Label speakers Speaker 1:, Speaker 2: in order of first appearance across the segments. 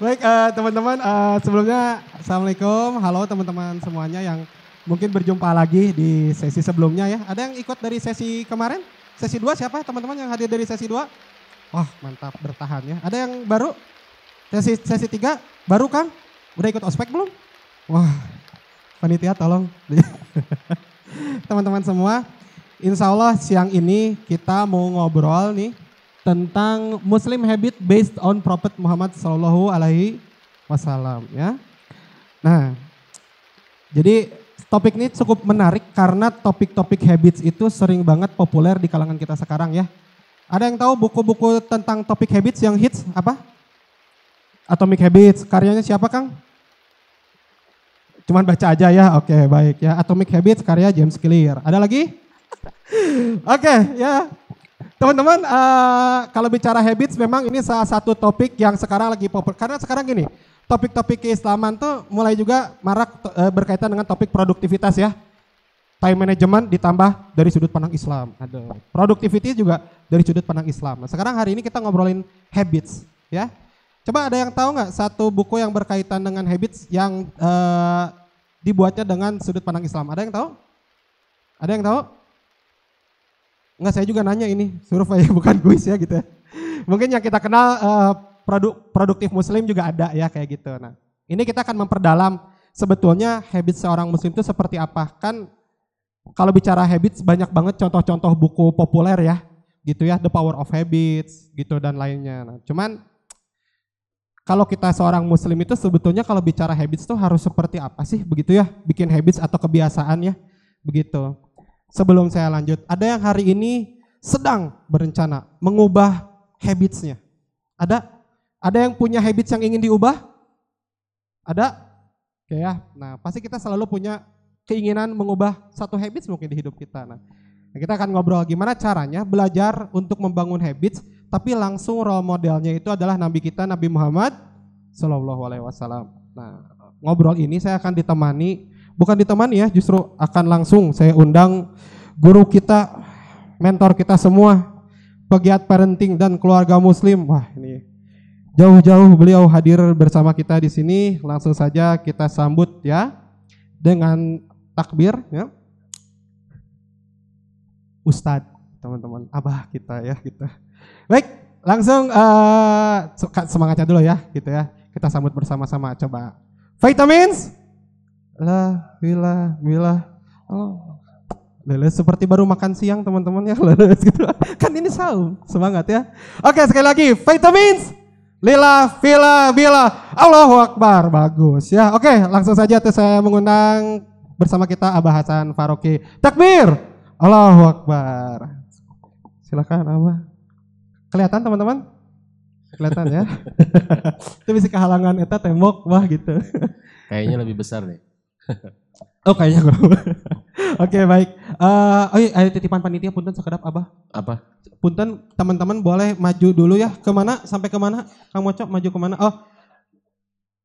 Speaker 1: Baik uh, teman-teman, uh, sebelumnya Assalamualaikum, halo teman-teman semuanya yang mungkin berjumpa lagi di sesi sebelumnya ya. Ada yang ikut dari sesi kemarin? Sesi 2 siapa teman-teman yang hadir dari sesi 2? Wah mantap bertahan ya. Ada yang baru? Sesi sesi 3 baru Kang? Udah ikut ospek belum? Wah panitia tolong. teman-teman semua, insya Allah siang ini kita mau ngobrol nih tentang Muslim habit based on Prophet Muhammad Sallallahu Alaihi Wasallam ya. Nah, jadi topik ini cukup menarik karena topik-topik habits itu sering banget populer di kalangan kita sekarang ya. Ada yang tahu buku-buku tentang topik habits yang hits apa? Atomic Habits, karyanya siapa Kang? Cuman baca aja ya, oke baik ya. Atomic Habits karya James Clear. Ada lagi? oke ya, Teman-teman, uh, kalau bicara habits memang ini salah satu topik yang sekarang lagi populer. Karena sekarang gini, topik-topik keislaman tuh mulai juga marak uh, berkaitan dengan topik produktivitas ya. Time management ditambah dari sudut pandang Islam. Aduh. Productivity juga dari sudut pandang Islam. Nah, sekarang hari ini kita ngobrolin habits ya. Coba ada yang tahu nggak satu buku yang berkaitan dengan habits yang uh, dibuatnya dengan sudut pandang Islam? Ada yang tahu? Ada yang tahu? Enggak saya juga nanya ini, survei bukan kuis ya gitu ya. Mungkin yang kita kenal uh, produk produktif muslim juga ada ya kayak gitu. Nah, ini kita akan memperdalam sebetulnya habit seorang muslim itu seperti apa. Kan kalau bicara habits banyak banget contoh-contoh buku populer ya, gitu ya, The Power of Habits gitu dan lainnya. Nah, cuman kalau kita seorang muslim itu sebetulnya kalau bicara habits itu harus seperti apa sih begitu ya? Bikin habits atau kebiasaan ya, begitu sebelum saya lanjut, ada yang hari ini sedang berencana mengubah habitsnya. Ada? Ada yang punya habits yang ingin diubah? Ada? Oke ya. Nah, pasti kita selalu punya keinginan mengubah satu habits mungkin di hidup kita. Nah, kita akan ngobrol gimana caranya belajar untuk membangun habits, tapi langsung role modelnya itu adalah Nabi kita Nabi Muhammad Shallallahu Alaihi Wasallam. Nah, ngobrol ini saya akan ditemani bukan ditemani ya, justru akan langsung saya undang guru kita, mentor kita semua, pegiat parenting dan keluarga muslim. Wah, ini jauh-jauh beliau hadir bersama kita di sini. Langsung saja kita sambut ya dengan takbir ya. Ustadz, teman-teman, abah kita ya kita. Baik, langsung uh, semangatnya dulu ya gitu ya. Kita sambut bersama-sama coba. Vitamins La bila bila oh Leles seperti baru makan siang teman-teman ya leles gitu. Kan ini saum, semangat ya. Oke sekali lagi, vitamins. Lila, vila, bila. Allahu Akbar, bagus ya. Oke langsung saja tuh saya mengundang bersama kita Abah Hasan Faroki. Takbir, Allahu Akbar. Silakan Abah. Kelihatan teman-teman? Kelihatan ya. Itu bisa kehalangan eta tembok wah gitu.
Speaker 2: Kayaknya lebih besar nih.
Speaker 1: Oh kayaknya gue. Oke baik. Uh, oh iya, titipan panitia punten sekedap abah.
Speaker 2: Apa?
Speaker 1: Punten teman-teman boleh maju dulu ya. Ke mana? Sampai ke mana? Kang Mocok maju ke mana? Oh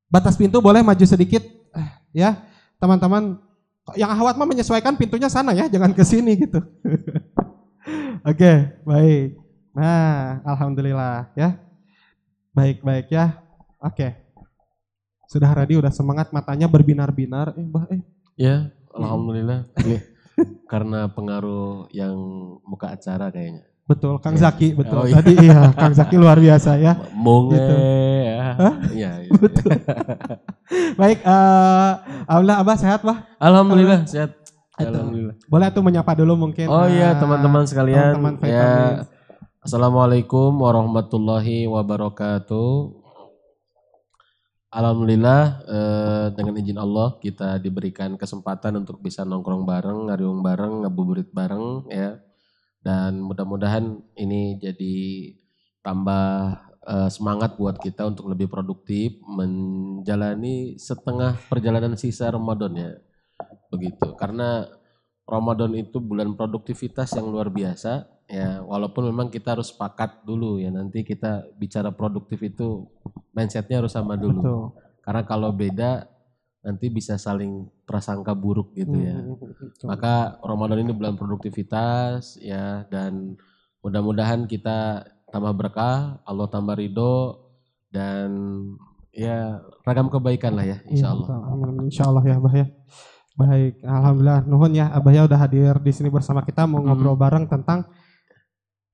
Speaker 1: batas pintu boleh maju sedikit ya teman-teman. Yang ahwat mah menyesuaikan pintunya sana ya, jangan ke sini gitu. Oke, okay, baik. Nah, alhamdulillah ya. Baik, baik ya. Oke. Okay. Sudah ready, udah semangat, matanya berbinar-binar. Eh, bah, eh.
Speaker 2: Ya, alhamdulillah. Ini karena pengaruh yang muka acara kayaknya.
Speaker 1: Betul, Kang ya. Zaki, betul. Oh, iya. Tadi iya, Kang Zaki luar biasa ya.
Speaker 2: Monge gitu. ya.
Speaker 1: Iya, iya. Betul. Baik, uh, Alhamdulillah Abah sehat, Bah?
Speaker 2: Alhamdulillah sehat. Alhamdulillah.
Speaker 1: Boleh tuh menyapa dulu mungkin.
Speaker 2: Oh iya, teman-teman sekalian. Teman -teman ya. Assalamualaikum warahmatullahi wabarakatuh. Alhamdulillah eh, dengan izin Allah kita diberikan kesempatan untuk bisa nongkrong bareng, ngariung bareng, ngabuburit bareng ya. Dan mudah-mudahan ini jadi tambah eh, semangat buat kita untuk lebih produktif menjalani setengah perjalanan sisa Ramadan ya. Begitu. Karena Ramadan itu bulan produktivitas yang luar biasa ya walaupun memang kita harus sepakat dulu ya nanti kita bicara produktif itu mindsetnya harus sama dulu Betul. karena kalau beda nanti bisa saling prasangka buruk gitu ya hmm, Betul. maka Ramadan ini bulan produktivitas ya dan mudah-mudahan kita tambah berkah Allah tambah ridho dan ya ragam kebaikan lah ya, insya Allah.
Speaker 1: Iya. Amin. Insya Allah ya, Abah ya. Baik, alhamdulillah. Nuhun ya, Abah ya udah hadir di sini bersama kita mau
Speaker 2: Hmm.
Speaker 1: ngobrol bareng tentang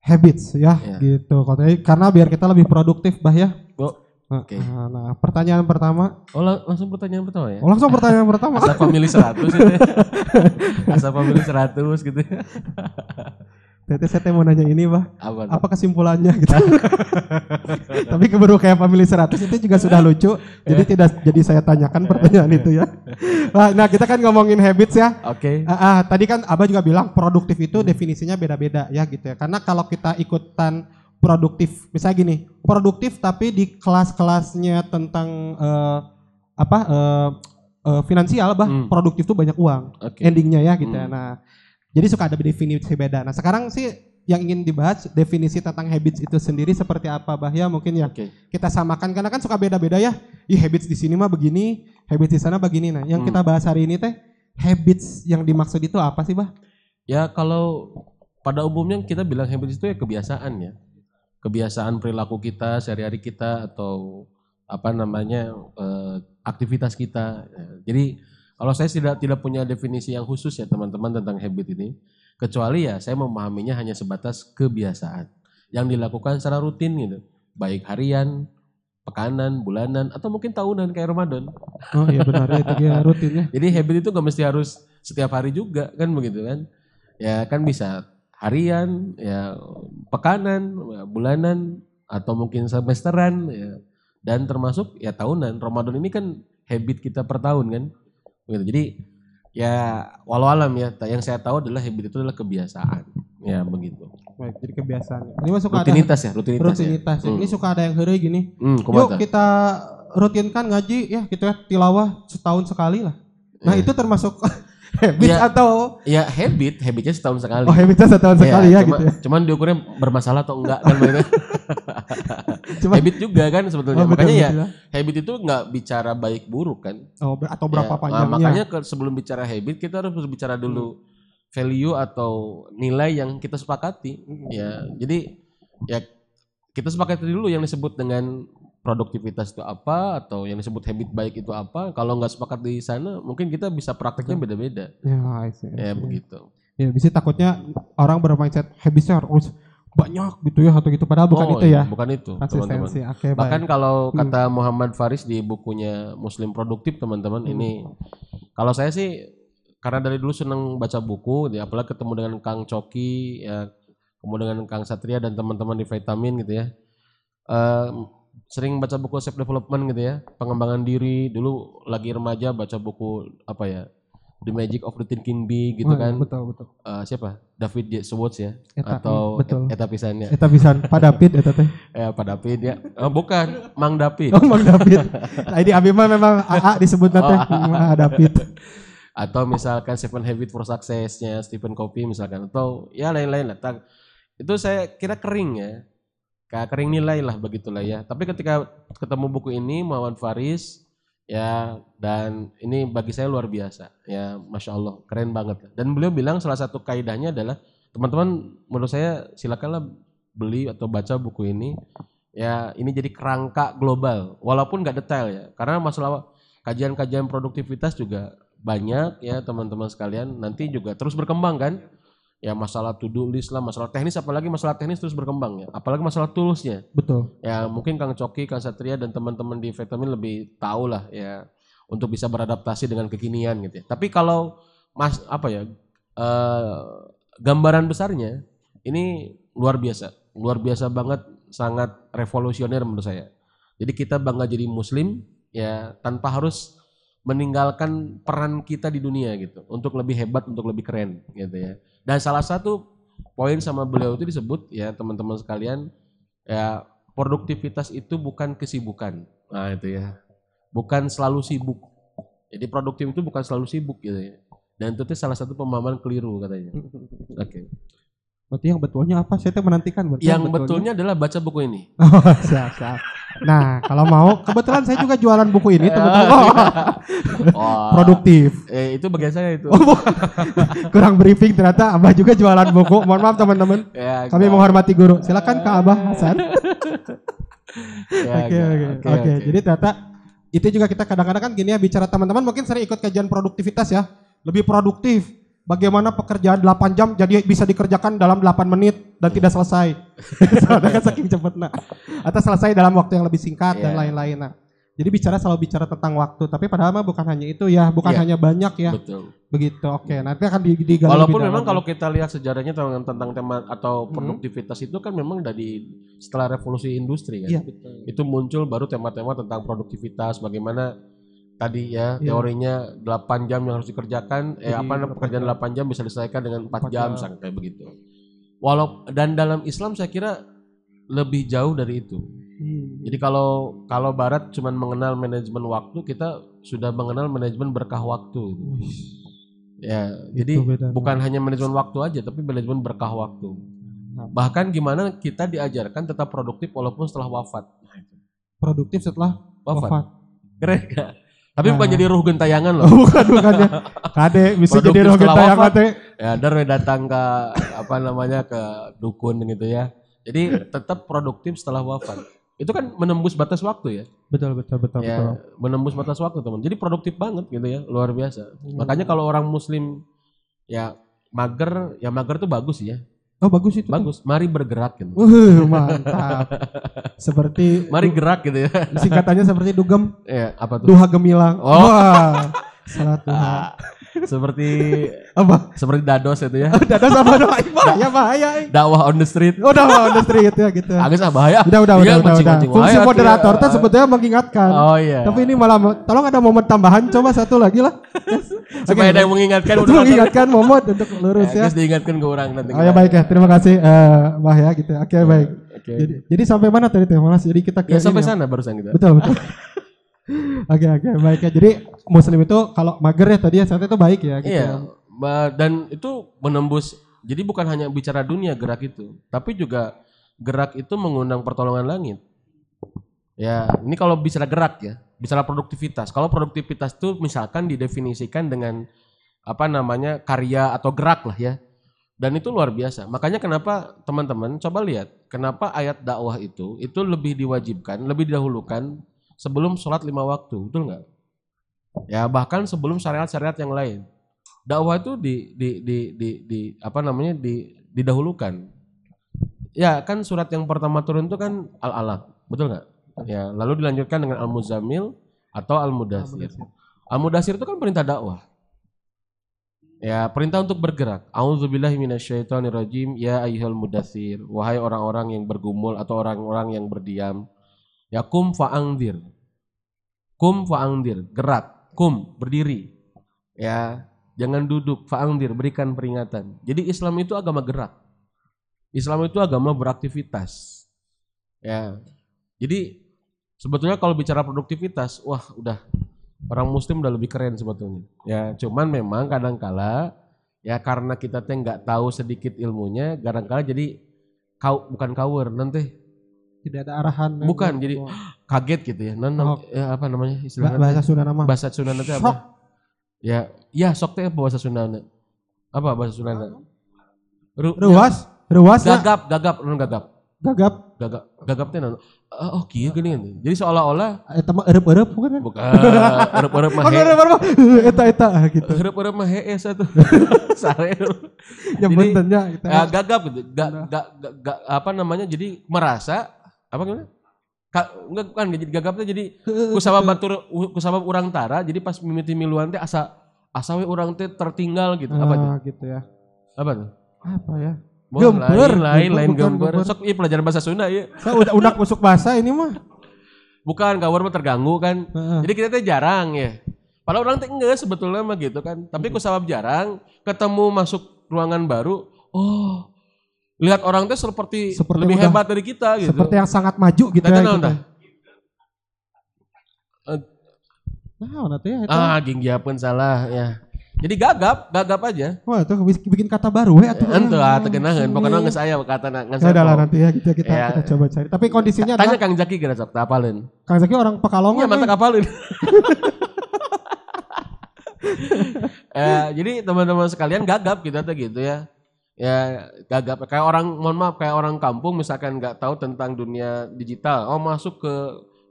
Speaker 1: habits ya,
Speaker 2: Ya.
Speaker 1: gitu. Karena biar kita lebih produktif, Bah ya.
Speaker 2: Oh,
Speaker 1: Nah,
Speaker 2: Oke.
Speaker 1: nah, pertanyaan pertama.
Speaker 2: Oh lang- langsung pertanyaan pertama ya?
Speaker 1: Oh, langsung pertanyaan pertama.
Speaker 2: Asa pemilih 100 gitu ya. Asa pemilih 100 gitu ya.
Speaker 1: Tete saya mau nanya ini, Bah.
Speaker 2: Apa? tuh?
Speaker 1: Apa kesimpulannya gitu. Tapi keburu kayak family 100 itu juga sudah lucu. Jadi tidak jadi saya tanyakan pertanyaan itu ya. Nah, kita kan ngomongin habits ya.
Speaker 2: Oke.
Speaker 1: Ah, ah, tadi kan Abah juga bilang produktif itu definisinya beda-beda ya gitu ya. Karena kalau kita ikutan produktif, misalnya gini, produktif tapi di kelas-kelasnya tentang eh, apa eh, eh, finansial, bah
Speaker 2: Hmm.
Speaker 1: produktif itu banyak uang
Speaker 2: Oke.
Speaker 1: endingnya ya gitu ya.
Speaker 2: Hmm.
Speaker 1: Nah, jadi suka ada definisi beda. Nah, sekarang sih yang ingin dibahas definisi tentang habits itu sendiri seperti apa, bah ya mungkin ya
Speaker 2: Oke.
Speaker 1: kita samakan karena kan suka beda-beda ya. Ih habits di sini mah begini, habits di sana begini. Nah, yang
Speaker 2: Hmm.
Speaker 1: kita bahas hari ini teh habits yang dimaksud itu apa sih, Bah?
Speaker 2: Ya kalau pada umumnya kita bilang habits itu ya kebiasaan ya. Kebiasaan perilaku kita sehari-hari kita atau apa namanya eh, aktivitas kita. Jadi kalau saya tidak tidak punya definisi yang khusus ya teman-teman tentang habit ini, kecuali ya saya memahaminya hanya sebatas kebiasaan yang dilakukan secara rutin gitu, baik harian, pekanan, bulanan, atau mungkin tahunan kayak Ramadan.
Speaker 1: Oh iya benar ya itu dia rutinnya.
Speaker 2: Jadi habit itu nggak mesti harus setiap hari juga kan begitu kan? Ya kan bisa harian, ya pekanan, ya, bulanan, atau mungkin semesteran, ya. dan termasuk ya tahunan. Ramadan ini kan habit kita per tahun kan, begitu. Jadi ya walau alam ya, yang saya tahu adalah habit itu adalah kebiasaan, ya begitu.
Speaker 1: Baik, jadi kebiasaan. Ini suka
Speaker 2: Rutinitas ya,
Speaker 1: ada
Speaker 2: rutinitas.
Speaker 1: rutinitas.
Speaker 2: Ya.
Speaker 1: Ini suka ada yang heureuy gini.
Speaker 2: Hmm,
Speaker 1: Yuk kita rutinkan ngaji ya gitu ya tilawah setahun sekali lah. Nah,
Speaker 2: Eh.
Speaker 1: itu termasuk habits
Speaker 2: Iya.
Speaker 1: atau
Speaker 2: Ya habit, habitnya setahun sekali.
Speaker 1: oh habitsnya setahun sekali ya,
Speaker 2: cuma,
Speaker 1: gitu ya.
Speaker 2: Cuman diukurnya bermasalah atau enggak kan begitu.
Speaker 1: Cuma
Speaker 2: habit juga kan sebetulnya.
Speaker 1: Oh, betul,
Speaker 2: Makanya ya
Speaker 1: betul.
Speaker 2: habit itu nggak bicara baik buruk kan.
Speaker 1: Oh, atau berapa
Speaker 2: Ya, nah,
Speaker 1: panjangnya?
Speaker 2: makanya ke- sebelum bicara habit kita harus berbicara dulu
Speaker 1: Hmm.
Speaker 2: value atau nilai yang kita sepakati.
Speaker 1: Hmm.
Speaker 2: Ya, jadi ya kita sepakati dulu yang disebut dengan produktivitas itu apa atau yang disebut habit baik itu apa. Kalau nggak sepakat di sana, mungkin kita bisa prakteknya beda-beda.
Speaker 1: Ya, I see, I
Speaker 2: Ya begitu.
Speaker 1: Ya, bisa takutnya orang bermindset habitsnya harus banyak gitu ya atau gitu padahal bukan
Speaker 2: Oh,
Speaker 1: itu
Speaker 2: iya,
Speaker 1: ya.
Speaker 2: bukan itu, teman-teman.
Speaker 1: Baik.
Speaker 2: Bahkan kalau
Speaker 1: Hmm.
Speaker 2: kata Muhammad Faris di bukunya Muslim Produktif teman-teman
Speaker 1: Hmm.
Speaker 2: ini kalau saya sih karena dari dulu seneng baca buku ya apalagi ketemu dengan Kang Coki ya kemudian dengan Kang Satria dan teman-teman di Vitamin gitu ya. Eh, sering baca buku self development gitu ya, pengembangan diri. Dulu lagi remaja baca buku apa ya? The Magic of the Thinking Big gitu
Speaker 1: Oh, iya,
Speaker 2: kan.
Speaker 1: Betul, betul.
Speaker 2: Eh, siapa? David J. Schwartz ya
Speaker 1: Eta,
Speaker 2: atau
Speaker 1: hmm, betul.
Speaker 2: Eta Pisannya.
Speaker 1: Eta bisa Pak David eta teh.
Speaker 2: Ya Pak David ya. Oh, bukan, Mang David.
Speaker 1: Oh, Mang David. Nah, ini Abi mah memang AA disebut teh
Speaker 2: Oh,
Speaker 1: Mang David.
Speaker 2: Atau misalkan Seven Habits for Success-nya Stephen Covey misalkan atau ya lain-lain lah. Itu saya kira kering ya. Kering nilai lah begitulah ya. Tapi ketika ketemu buku ini Muhammad Faris ya dan ini bagi saya luar biasa ya masya Allah keren banget. Dan beliau bilang salah satu kaidahnya adalah teman-teman menurut saya silakanlah beli atau baca buku ini ya ini jadi kerangka global walaupun nggak detail ya. Karena masalah kajian-kajian produktivitas juga banyak ya teman-teman sekalian. Nanti juga terus berkembang kan ya masalah to do list lah masalah teknis apalagi masalah teknis terus berkembang ya apalagi masalah toolsnya
Speaker 1: Betul.
Speaker 2: ya mungkin Kang Coki, Kang Satria dan teman-teman di Vitamin lebih tahu lah ya untuk bisa beradaptasi dengan kekinian gitu ya. Tapi kalau mas apa ya eh, gambaran besarnya ini luar biasa, luar biasa banget, sangat revolusioner menurut saya. Jadi kita bangga jadi Muslim ya tanpa harus meninggalkan peran kita di dunia gitu untuk lebih hebat, untuk lebih keren gitu ya. Dan salah satu poin sama beliau itu disebut ya teman-teman sekalian ya produktivitas itu bukan kesibukan. Nah itu ya. Bukan selalu sibuk. Jadi produktif itu bukan selalu sibuk gitu ya. Dan itu tuh salah satu pemahaman keliru katanya. Oke.
Speaker 1: Berarti yang betulnya apa? Saya menantikan berarti
Speaker 2: Yang betulnya adalah baca buku ini.
Speaker 1: Oh, siap, siap. Nah, kalau mau, kebetulan saya juga jualan buku ini, teman-teman. Oh,
Speaker 2: Oh,
Speaker 1: produktif.
Speaker 2: Eh, itu bagian saya itu.
Speaker 1: Oh, Kurang briefing ternyata Abah juga jualan buku. Mohon maaf teman-teman.
Speaker 2: Ya,
Speaker 1: Kami
Speaker 2: enggak.
Speaker 1: menghormati guru. Silakan Kak Abah Hasan.
Speaker 2: Ya,
Speaker 1: Oke,
Speaker 2: enggak.
Speaker 1: oke. Oke, jadi ternyata itu juga kita kadang-kadang kan gini ya bicara teman-teman mungkin sering ikut kajian produktivitas ya. Lebih produktif. Bagaimana pekerjaan 8 jam jadi bisa dikerjakan dalam 8 menit dan tidak selesai. Soalnya kan saking cepatnya. Atau selesai dalam waktu yang lebih singkat dan
Speaker 2: Iya.
Speaker 1: lain-lain. Nah, jadi bicara selalu bicara tentang waktu, tapi padahal mah bukan hanya itu ya, bukan
Speaker 2: Iya.
Speaker 1: hanya banyak ya.
Speaker 2: Betul.
Speaker 1: Begitu. Oke, nanti akan di- digali
Speaker 2: Walaupun memang kalau kita lihat sejarahnya tentang, tentang tema atau
Speaker 1: Hmm.
Speaker 2: produktivitas itu kan memang dari setelah revolusi industri kan.
Speaker 1: Betul.
Speaker 2: Itu muncul baru tema-tema tentang produktivitas bagaimana tadi ya
Speaker 1: Iya.
Speaker 2: teorinya 8 jam yang harus dikerjakan eh
Speaker 1: Jadi
Speaker 2: apa
Speaker 1: 8
Speaker 2: pekerjaan
Speaker 1: jam.
Speaker 2: 8 jam bisa diselesaikan dengan 4
Speaker 1: 4
Speaker 2: jam,
Speaker 1: jam.
Speaker 2: sampai kayak begitu. Walau dan dalam Islam saya kira lebih jauh dari itu.
Speaker 1: Hmm.
Speaker 2: Jadi kalau kalau barat cuman mengenal manajemen waktu, kita sudah mengenal manajemen berkah waktu.
Speaker 1: Wih,
Speaker 2: Ya,
Speaker 1: Itu
Speaker 2: jadi
Speaker 1: bedanya.
Speaker 2: bukan hanya manajemen waktu aja, tapi manajemen berkah waktu.
Speaker 1: Nah.
Speaker 2: Bahkan gimana kita diajarkan tetap produktif walaupun setelah wafat.
Speaker 1: Produktif setelah
Speaker 2: Wafat.
Speaker 1: wafat.
Speaker 2: Keren gak? Tapi
Speaker 1: Nah.
Speaker 2: bukan jadi ruh gentayangan loh.
Speaker 1: bukan bukan ya. Kade bisa jadi yang
Speaker 2: wafat.
Speaker 1: teh.
Speaker 2: ya, dar we datang ke apa namanya ke dukun gitu ya. Jadi tetap produktif setelah wafat. Itu kan menembus batas waktu ya.
Speaker 1: Betul betul betul
Speaker 2: ya,
Speaker 1: betul.
Speaker 2: menembus batas waktu teman. Jadi produktif banget gitu ya, luar biasa.
Speaker 1: Hmm.
Speaker 2: Makanya kalau orang muslim ya mager, ya mager tuh bagus ya.
Speaker 1: Oh bagus itu. tuh.
Speaker 2: Bagus. Mari bergerak gitu.
Speaker 1: Uh, mantap. seperti
Speaker 2: Mari gerak gitu ya.
Speaker 1: singkatannya seperti dugem,
Speaker 2: ya, apa tuh?
Speaker 1: duha gemilang.
Speaker 2: Oh.
Speaker 1: Wah. Salat duha.
Speaker 2: Seperti
Speaker 1: Apa?
Speaker 2: seperti dados itu ya.
Speaker 1: Dada sama doa bahaya bahaya.
Speaker 2: Dakwah on the street.
Speaker 1: Udah mau on the street ya gitu.
Speaker 2: Agak ah bahaya.
Speaker 1: Udah udah
Speaker 2: Iya,
Speaker 1: udah udah. udah. Fungsi moderator
Speaker 2: akhirnya.
Speaker 1: tuh sebetulnya mengingatkan.
Speaker 2: Oh iya.
Speaker 1: Tapi ini malah tolong ada momen tambahan coba satu lagi lah.
Speaker 2: supaya ada yang mengingatkan
Speaker 1: Untuk mengingatkan momot untuk lurus ya.
Speaker 2: Terus diingatkan ke orang nanti.
Speaker 1: Oh ya baik ya, terima kasih eh Mbah ya gitu. Oke baik.
Speaker 2: Oke.
Speaker 1: Jadi, jadi sampai mana tadi teh Malas? Jadi kita ke
Speaker 2: Ya sampai
Speaker 1: ya.
Speaker 2: sana barusan kita.
Speaker 1: Betul betul. Oke oke baik ya. Jadi muslim itu kalau mager ya tadi ya saat itu baik ya gitu.
Speaker 2: Iya, dan itu menembus. Jadi bukan hanya bicara dunia gerak itu, tapi juga gerak itu mengundang pertolongan langit. Ya, ini kalau bicara gerak ya, bicara produktivitas. Kalau produktivitas itu misalkan didefinisikan dengan apa namanya karya atau gerak lah ya. Dan itu luar biasa. Makanya kenapa teman-teman coba lihat, kenapa ayat dakwah itu itu lebih diwajibkan, lebih didahulukan sebelum sholat lima waktu, betul nggak? Ya bahkan sebelum syariat-syariat yang lain dakwah itu di di di di, di apa namanya di didahulukan. Ya kan surat yang pertama turun itu kan al alaq, betul nggak? Ya lalu dilanjutkan dengan al muzammil atau al mudathir. Al mudathir itu kan perintah dakwah. Ya perintah untuk bergerak. Auzubillahi minasyaitonirrajim. Ya ayyuhal mudathir. Wahai orang-orang yang bergumul atau orang-orang yang berdiam. Ya kum fa'angdir. Kum fa'angdir. Gerak. Kum berdiri. Ya Jangan duduk, fa'angdir, berikan peringatan. Jadi Islam itu agama gerak. Islam itu agama beraktivitas. Ya. Jadi sebetulnya kalau bicara produktivitas, wah udah orang muslim udah lebih keren sebetulnya. Ya, cuman memang kadangkala ya karena kita teh nggak tahu sedikit ilmunya, kadangkala jadi kau bukan kawer nanti
Speaker 1: Tidak ada arahan.
Speaker 2: Bukan, jadi kaget gitu ya. Non,
Speaker 1: Oh.
Speaker 2: ya, apa namanya istilahnya?
Speaker 1: bahasa Sunda nama.
Speaker 2: bahasa Sunda
Speaker 1: Sok.
Speaker 2: apa? Ya, ya sok teh bahasa Sunda? Apa bahasa Sunda? Ru,
Speaker 1: Ruas, ruas ya.
Speaker 2: gagap, gagap, non gagap,
Speaker 1: Gagap.
Speaker 2: gagap, gagap teh non. Oh, oh kieu gini kan. Jadi seolah-olah
Speaker 1: Eta mah erep-erep bukan kan?
Speaker 2: bukan eueup-eueup mah
Speaker 1: Oh,
Speaker 2: he.
Speaker 1: erep-erep mah. Eta eta ah, gitu.
Speaker 2: Eueup-eueup mah he satu. Sare.
Speaker 1: Ya bentennya kita.
Speaker 2: Ya, gagap gitu. Ga, ga, ga, ga- apa namanya? Jadi merasa apa gimana? Ka, enggak jadi gagap teh jadi kusabab batur kusabab urang tara jadi pas mimiti miluan teh asa asa we urang teh tertinggal gitu. Apa tuh?
Speaker 1: Ah, gitu ya.
Speaker 2: Apa tuh?
Speaker 1: Apa ya? Gemper,
Speaker 2: lain, lain,
Speaker 1: gemper.
Speaker 2: Sok iya pelajaran bahasa Sunda ya.
Speaker 1: Saya udah udah masuk bahasa ini mah.
Speaker 2: Bukan gawar mah terganggu kan. Jadi kita teh jarang ya. Padahal orang teh enggak sebetulnya mah gitu kan. Tapi ku sabab jarang ketemu masuk ruangan baru, oh lihat orang teh seperti,
Speaker 1: Seperti
Speaker 2: lebih
Speaker 1: udah-
Speaker 2: hebat dari kita gitu.
Speaker 1: Seperti yang sangat maju gitu
Speaker 2: Tadi
Speaker 1: ya. gitu.
Speaker 2: Eh,
Speaker 1: Nah, nanti ya. itu.
Speaker 2: Ah, ginggiapeun salah ya. Jadi gagap, gagap aja.
Speaker 1: Wah, itu bikin kata baru ya atuh.
Speaker 2: Ente ah tegenaheun,
Speaker 1: Sini.
Speaker 2: pokoknya geus aya kata ngan
Speaker 1: Ya udah lah nanti ya kita kita,
Speaker 2: Ya.
Speaker 1: kita coba cari. Tapi kondisinya
Speaker 2: Tanya
Speaker 1: adalah
Speaker 2: Kang Jaki kira sok teu apaleun.
Speaker 1: Kang Zaki orang Pekalongan.
Speaker 2: Iya, mantap
Speaker 1: nih.
Speaker 2: apalin. eh, jadi teman-teman sekalian gagap kita tuh gitu ya. Ya gagap kayak orang mohon maaf kayak orang kampung misalkan nggak tahu tentang dunia digital. Oh masuk ke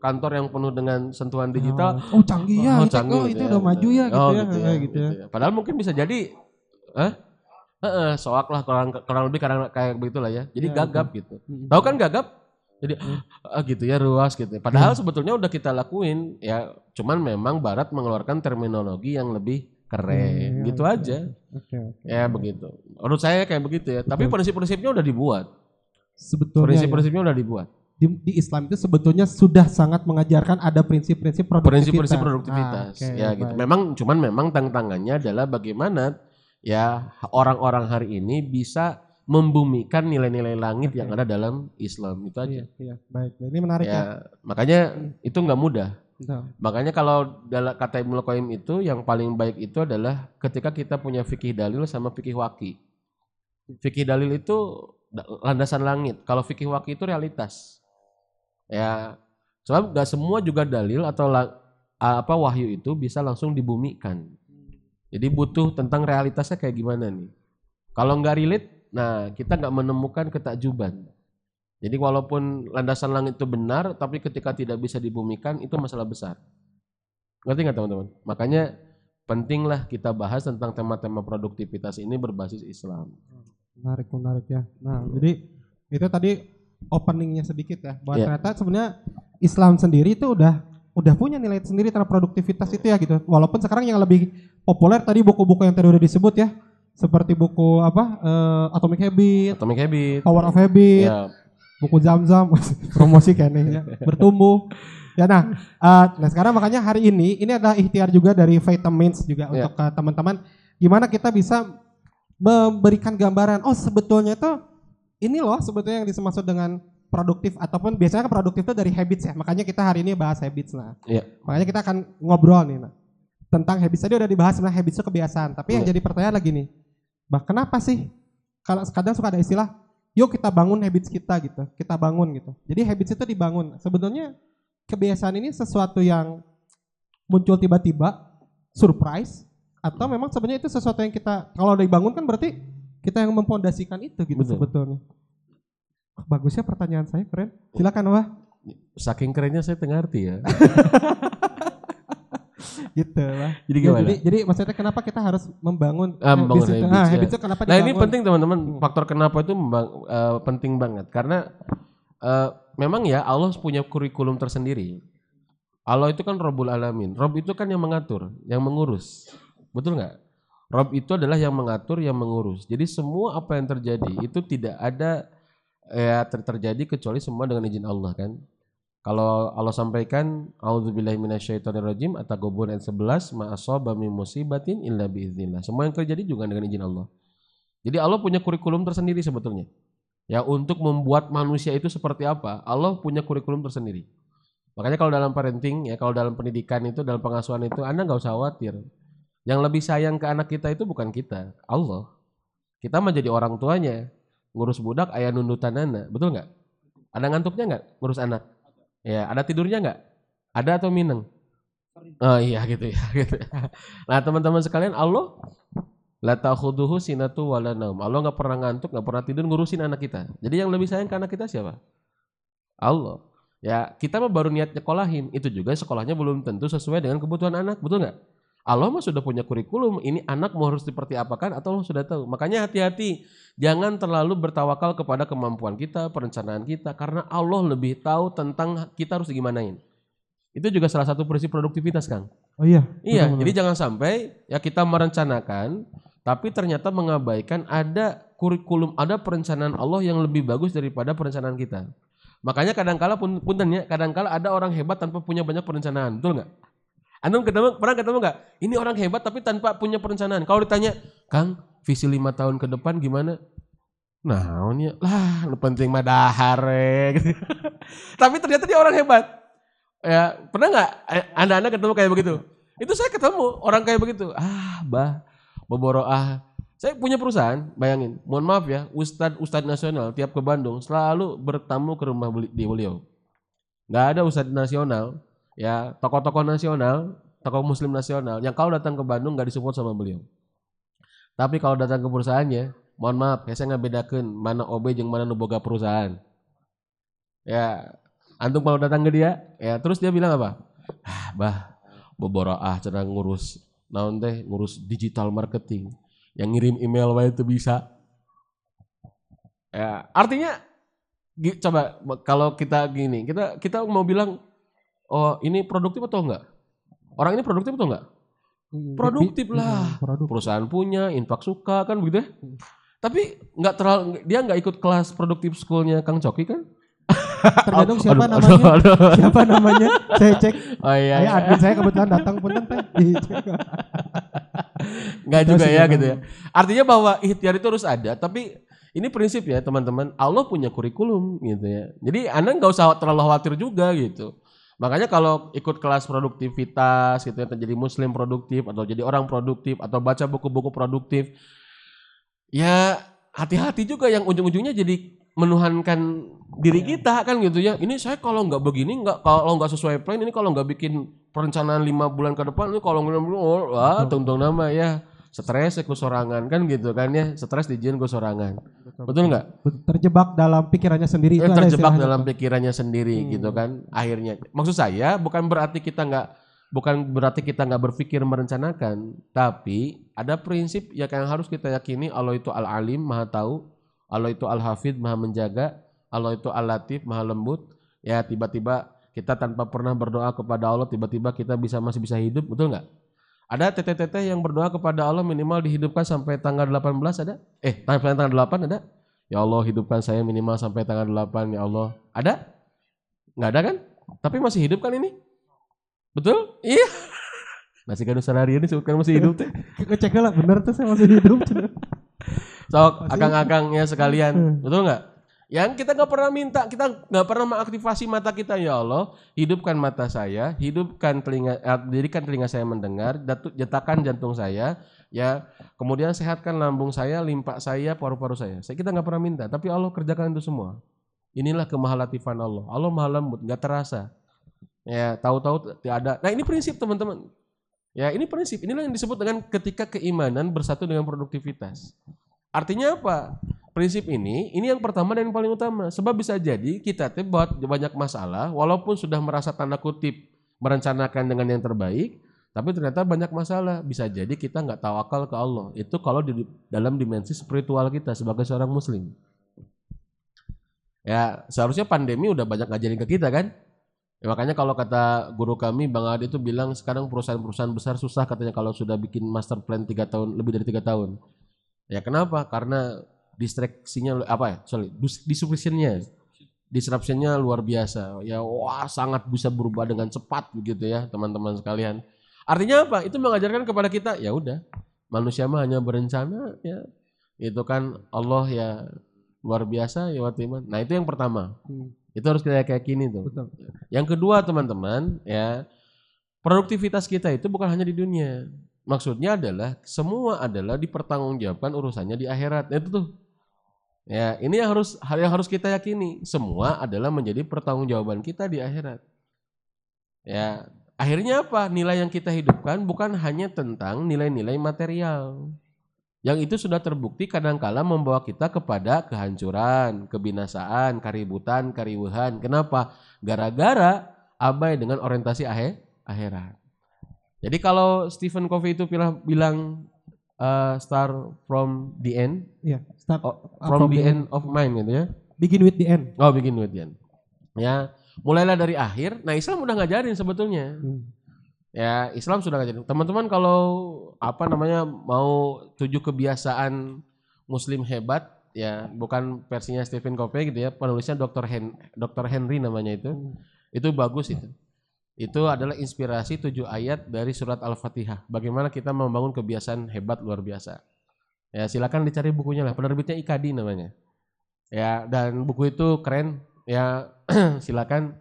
Speaker 2: kantor yang penuh dengan sentuhan digital.
Speaker 1: Oh, canggih ya.
Speaker 2: Oh,
Speaker 1: kita-
Speaker 2: canggih
Speaker 1: oh,
Speaker 2: gitu
Speaker 1: itu
Speaker 2: ya.
Speaker 1: udah maju ya gitu
Speaker 2: Oh,
Speaker 1: ya. kayak gitu ya.
Speaker 2: Padahal mungkin bisa jadi eh Heeh, soak lah kurang kurang lebih karena kayak begitulah ya. Jadi
Speaker 1: Ya,
Speaker 2: gagap gitu.
Speaker 1: Mm.
Speaker 2: Tahu kan gagap? Jadi ah, gitu ya ruas gitu. Padahal sebetulnya udah kita lakuin ya. Cuman memang Barat mengeluarkan terminologi yang lebih keren
Speaker 1: Iya,
Speaker 2: gitu
Speaker 1: iya.
Speaker 2: aja.
Speaker 1: Oke, oke.
Speaker 2: Ya begitu. Menurut saya kayak begitu ya. Tapi prinsip-prinsipnya udah dibuat.
Speaker 1: Sebetulnya ya,
Speaker 2: Prinsip-prinsipnya udah dibuat.
Speaker 1: di, di Islam itu sebetulnya sudah sangat mengajarkan ada prinsip-prinsip produktivitas.
Speaker 2: Prinsip-prinsip produktivitas.
Speaker 1: Ah, oke,
Speaker 2: ya gitu.
Speaker 1: baik.
Speaker 2: Memang cuman memang tantangannya adalah bagaimana ya orang-orang hari ini bisa membumikan nilai-nilai langit yang ada dalam Islam itu aja.
Speaker 1: Iya, iya, baik. Ini menarik ya.
Speaker 2: Ya, makanya itu nggak mudah.
Speaker 1: Betul.
Speaker 2: Makanya kalau dalam kata Ibnu Qayyim itu yang paling baik itu adalah ketika kita punya fikih dalil sama fikih waki. Fikih dalil itu da- landasan langit. Kalau fikih waki itu realitas. Ya, sebab nggak semua juga dalil atau apa wahyu itu bisa langsung dibumikan. Jadi butuh tentang realitasnya kayak gimana nih. Kalau nggak relate, nah kita nggak menemukan ketakjuban. Jadi walaupun landasan langit itu benar, tapi ketika tidak bisa dibumikan itu masalah besar. Ngerti nggak teman-teman? Makanya pentinglah kita bahas tentang tema-tema produktivitas ini berbasis Islam.
Speaker 1: Menarik, menarik ya. Nah, jadi itu tadi openingnya sedikit ya. Bahwa
Speaker 2: Iya.
Speaker 1: ternyata sebenarnya Islam sendiri itu udah udah punya nilai sendiri terhadap produktivitas itu ya gitu. Walaupun sekarang yang lebih populer tadi buku-buku yang tadi udah disebut ya. Seperti buku apa? eh, Atomic Habit,
Speaker 2: Atomic Habit.
Speaker 1: Power of Habit,
Speaker 2: Ya,
Speaker 1: buku Zam-Zam, promosi kayaknya ya. Bertumbuh. Ya nah, eh, nah sekarang makanya hari ini ini adalah ikhtiar juga dari Vitamins juga
Speaker 2: Ya.
Speaker 1: untuk eh, teman-teman gimana kita bisa memberikan gambaran oh sebetulnya itu ini loh sebetulnya yang dimaksud dengan produktif ataupun biasanya kan produktif itu dari habits ya. Makanya kita hari ini bahas habits nah.
Speaker 2: Iya.
Speaker 1: Makanya kita akan ngobrol nih nah. Tentang habits tadi udah dibahas sebenarnya habits itu kebiasaan. Tapi yang
Speaker 2: Iya.
Speaker 1: jadi pertanyaan lagi nih. Bah, kenapa sih kalau kadang suka ada istilah yuk kita bangun habits kita gitu. Kita bangun gitu. Jadi habits itu dibangun. Sebetulnya kebiasaan ini sesuatu yang muncul tiba-tiba, surprise atau memang sebenarnya itu sesuatu yang kita kalau udah dibangun kan berarti kita yang mempondasikan itu gitu
Speaker 2: Betul.
Speaker 1: sebetulnya. Oh, Bagusnya pertanyaan saya keren. Silakan Wah.
Speaker 2: saking kerennya saya tengah arti ya.
Speaker 1: gitu Wah.
Speaker 2: Jadi gimana?
Speaker 1: jadi, jadi maksudnya kenapa kita harus membangun
Speaker 2: Ah, membangun
Speaker 1: habits itu?
Speaker 2: habits,
Speaker 1: Ah,
Speaker 2: ya.
Speaker 1: habits kenapa
Speaker 2: Nah ini penting teman-teman. Faktor kenapa itu membang- eh, penting banget. Karena eh, memang ya Allah punya kurikulum tersendiri. Allah itu kan Robul Alamin. Rob itu kan yang mengatur, yang mengurus. Betul nggak? Rob itu adalah yang mengatur, yang mengurus. Jadi semua apa yang terjadi itu tidak ada ya ter- terjadi kecuali semua dengan izin Allah kan. Kalau Allah sampaikan auzubillahi minasyaitonirrajim At-Taghabun ayat 11 ma asaba min musibatin illa biiznillah. Semua yang terjadi juga dengan izin Allah. Jadi Allah punya kurikulum tersendiri sebetulnya. Ya untuk membuat manusia itu seperti apa, Allah punya kurikulum tersendiri. Makanya kalau dalam parenting ya, kalau dalam pendidikan itu, dalam pengasuhan itu, Anda nggak usah khawatir. Yang lebih sayang ke anak kita itu bukan kita, Allah. Kita menjadi orang tuanya, ngurus budak, ayah nundutan anak, betul nggak? Ada ngantuknya nggak ngurus anak? Ya, ada tidurnya nggak? Ada atau mineng? Oh iya gitu ya. Gitu. Nah teman-teman sekalian, Allah La ta'khuduhu sinatu wala naum. Allah nggak pernah ngantuk, nggak pernah tidur ngurusin anak kita. Jadi yang lebih sayang ke anak kita siapa? Allah. Ya, kita mah baru niat nyekolahin. Itu juga sekolahnya belum tentu sesuai dengan kebutuhan anak, betul nggak? Allah mah sudah punya kurikulum. Ini anak mau harus seperti apakan atau Allah sudah tahu. Makanya hati-hati. Jangan terlalu bertawakal kepada kemampuan kita, perencanaan kita. Karena Allah lebih tahu tentang kita harus gimanain. Itu juga salah satu prinsip produktivitas, Kang.
Speaker 1: Oh iya.
Speaker 2: Iya,
Speaker 1: betul-betul.
Speaker 2: jadi jangan sampai ya kita merencanakan tapi ternyata mengabaikan ada kurikulum, ada perencanaan Allah yang lebih bagus daripada perencanaan kita. Makanya kadangkala pun puntennya, kadangkala ada orang hebat tanpa punya banyak perencanaan, betul nggak? Anda ketemu, pernah ketemu nggak? Ini orang hebat tapi tanpa punya perencanaan. Kalau ditanya, Kang, visi lima tahun ke depan gimana? Nah, ini lah, lu penting mah dahar, tapi ternyata dia orang hebat. Ya, pernah nggak eh, anda-anda ketemu kayak begitu? Itu saya ketemu orang kayak begitu. Ah, bah, boboro ah. Saya punya perusahaan, bayangin. Mohon maaf ya, Ustadz Ustadz nasional tiap ke Bandung selalu bertamu ke rumah beli- di beliau. Nggak ada Ustadz nasional, ya tokoh-tokoh nasional, tokoh Muslim nasional yang kalau datang ke Bandung nggak disupport sama beliau. Tapi kalau datang ke perusahaannya, mohon maaf, ya saya nggak bedakan mana OB yang mana nu boga perusahaan. Ya, Antum kalau datang ke dia, ya terus dia bilang apa? Ah, bah, ah cara ngurus naon teh ngurus digital marketing. Yang ngirim email wae itu bisa. Ya, artinya coba kalau kita gini, kita kita mau bilang oh ini produktif atau enggak? Orang ini produktif atau enggak? Hmm, produktif lah. Produktif. Perusahaan punya, infak suka kan begitu ya. Hmm. Tapi nggak terlalu dia nggak ikut kelas produktif schoolnya Kang Coki kan?
Speaker 1: Tergantung siapa aduh, namanya. Aduh, aduh. Siapa namanya? Saya cek. Oh iya. iya. admin saya kebetulan datang pun teh.
Speaker 2: Enggak juga ya gitu ya. Artinya bahwa ikhtiar itu harus ada, tapi ini prinsip ya teman-teman. Allah punya kurikulum gitu ya. Jadi Anda nggak usah terlalu khawatir juga gitu. Makanya kalau ikut kelas produktivitas gitu ya, jadi muslim produktif atau jadi orang produktif atau baca buku-buku produktif, ya hati-hati juga yang ujung-ujungnya jadi menuhankan diri iya. kita kan gitu ya. Ini saya kalau nggak begini nggak kalau nggak sesuai plan ini kalau nggak bikin perencanaan lima bulan ke depan ini kalau nggak oh, wah tunggu nama ya stres aku sorangan kan gitu kan ya stres dijian gue sorangan betul nggak
Speaker 1: terjebak dalam pikirannya sendiri
Speaker 2: eh, terjebak dalam pikirannya sendiri hmm. gitu kan akhirnya maksud saya bukan berarti kita nggak bukan berarti kita nggak berpikir merencanakan tapi ada prinsip ya yang harus kita yakini Allah itu al alim maha tahu Allah itu Al-Hafid maha menjaga, Allah itu Al-Latif maha lembut. Ya tiba-tiba kita tanpa pernah berdoa kepada Allah, tiba-tiba kita bisa masih bisa hidup, betul nggak? Ada teteh-teteh yang berdoa kepada Allah minimal dihidupkan sampai tanggal 18 ada? Eh, sampai tanggal 8 ada? Ya Allah hidupkan saya minimal sampai tanggal 8 ya Allah. Ada? Nggak ada kan? Tapi masih hidup kan ini? Betul? Iya. Nasi kanu salari ini sebutkan masih hidup teh.
Speaker 1: Cek lah bener tuh saya masih hidup.
Speaker 2: Sok akang-akangnya sekalian, hmm. betul nggak? Yang kita nggak pernah minta, kita nggak pernah mengaktifasi mata kita ya Allah, hidupkan mata saya, hidupkan telinga, eh, dirikan telinga saya mendengar, jatakan jantung saya, ya, kemudian sehatkan lambung saya, limpa saya, paru-paru saya. Kita nggak pernah minta, tapi Allah kerjakan itu semua. Inilah kemahalatifan Allah. Allah maha lembut, nggak terasa. Ya, tahu-tahu tidak ada. Nah ini prinsip teman-teman. Ya ini prinsip. Inilah yang disebut dengan ketika keimanan bersatu dengan produktivitas. Artinya apa? Prinsip ini, ini yang pertama dan yang paling utama. Sebab bisa jadi kita buat banyak masalah, walaupun sudah merasa tanda kutip merencanakan dengan yang terbaik, tapi ternyata banyak masalah. Bisa jadi kita nggak tawakal ke Allah. Itu kalau di dalam dimensi spiritual kita sebagai seorang muslim. Ya seharusnya pandemi udah banyak ngajarin ke kita kan. Ya, makanya kalau kata guru kami Bang Adi itu bilang sekarang perusahaan-perusahaan besar susah katanya kalau sudah bikin master plan tiga tahun lebih dari tiga tahun. Ya kenapa? Karena distraksinya apa ya? Sorry, disruptionnya, disruptionnya luar biasa. Ya wah sangat bisa berubah dengan cepat begitu ya teman-teman sekalian. Artinya apa? Itu mengajarkan kepada kita ya udah manusia mah hanya berencana ya itu kan Allah ya luar biasa ya iman. Nah itu yang pertama. Hmm. Itu harus kita kayak gini tuh. Betul. Yang kedua teman-teman ya produktivitas kita itu bukan hanya di dunia. Maksudnya adalah semua adalah dipertanggungjawabkan urusannya di akhirat. Itu tuh. Ya, ini yang harus hal yang harus kita yakini. Semua adalah menjadi pertanggungjawaban kita di akhirat. Ya, akhirnya apa? Nilai yang kita hidupkan bukan hanya tentang nilai-nilai material. Yang itu sudah terbukti kadangkala membawa kita kepada kehancuran, kebinasaan, kaributan, kariwuhan. Kenapa? Gara-gara abai dengan orientasi akhir, akhirat. Jadi kalau Stephen Covey itu bilang, bilang uh, start from the end,
Speaker 1: ya, yeah, start
Speaker 2: oh, from, from the, the end, end of mind gitu ya.
Speaker 1: Begin with the end.
Speaker 2: Oh, begin with the end. Ya, mulailah dari akhir. Nah, Islam udah ngajarin sebetulnya. Hmm. Ya, Islam sudah ngajarin. Teman-teman kalau apa namanya mau tujuh kebiasaan muslim hebat ya, bukan versinya Stephen Covey gitu ya, penulisnya Dr. Hen Dr. Henry namanya itu. Hmm. Itu bagus itu. Itu adalah inspirasi tujuh ayat dari surat Al-Fatihah. Bagaimana kita membangun kebiasaan hebat luar biasa. Ya silakan dicari bukunya lah. Penerbitnya Ikadi namanya. Ya dan buku itu keren. Ya silakan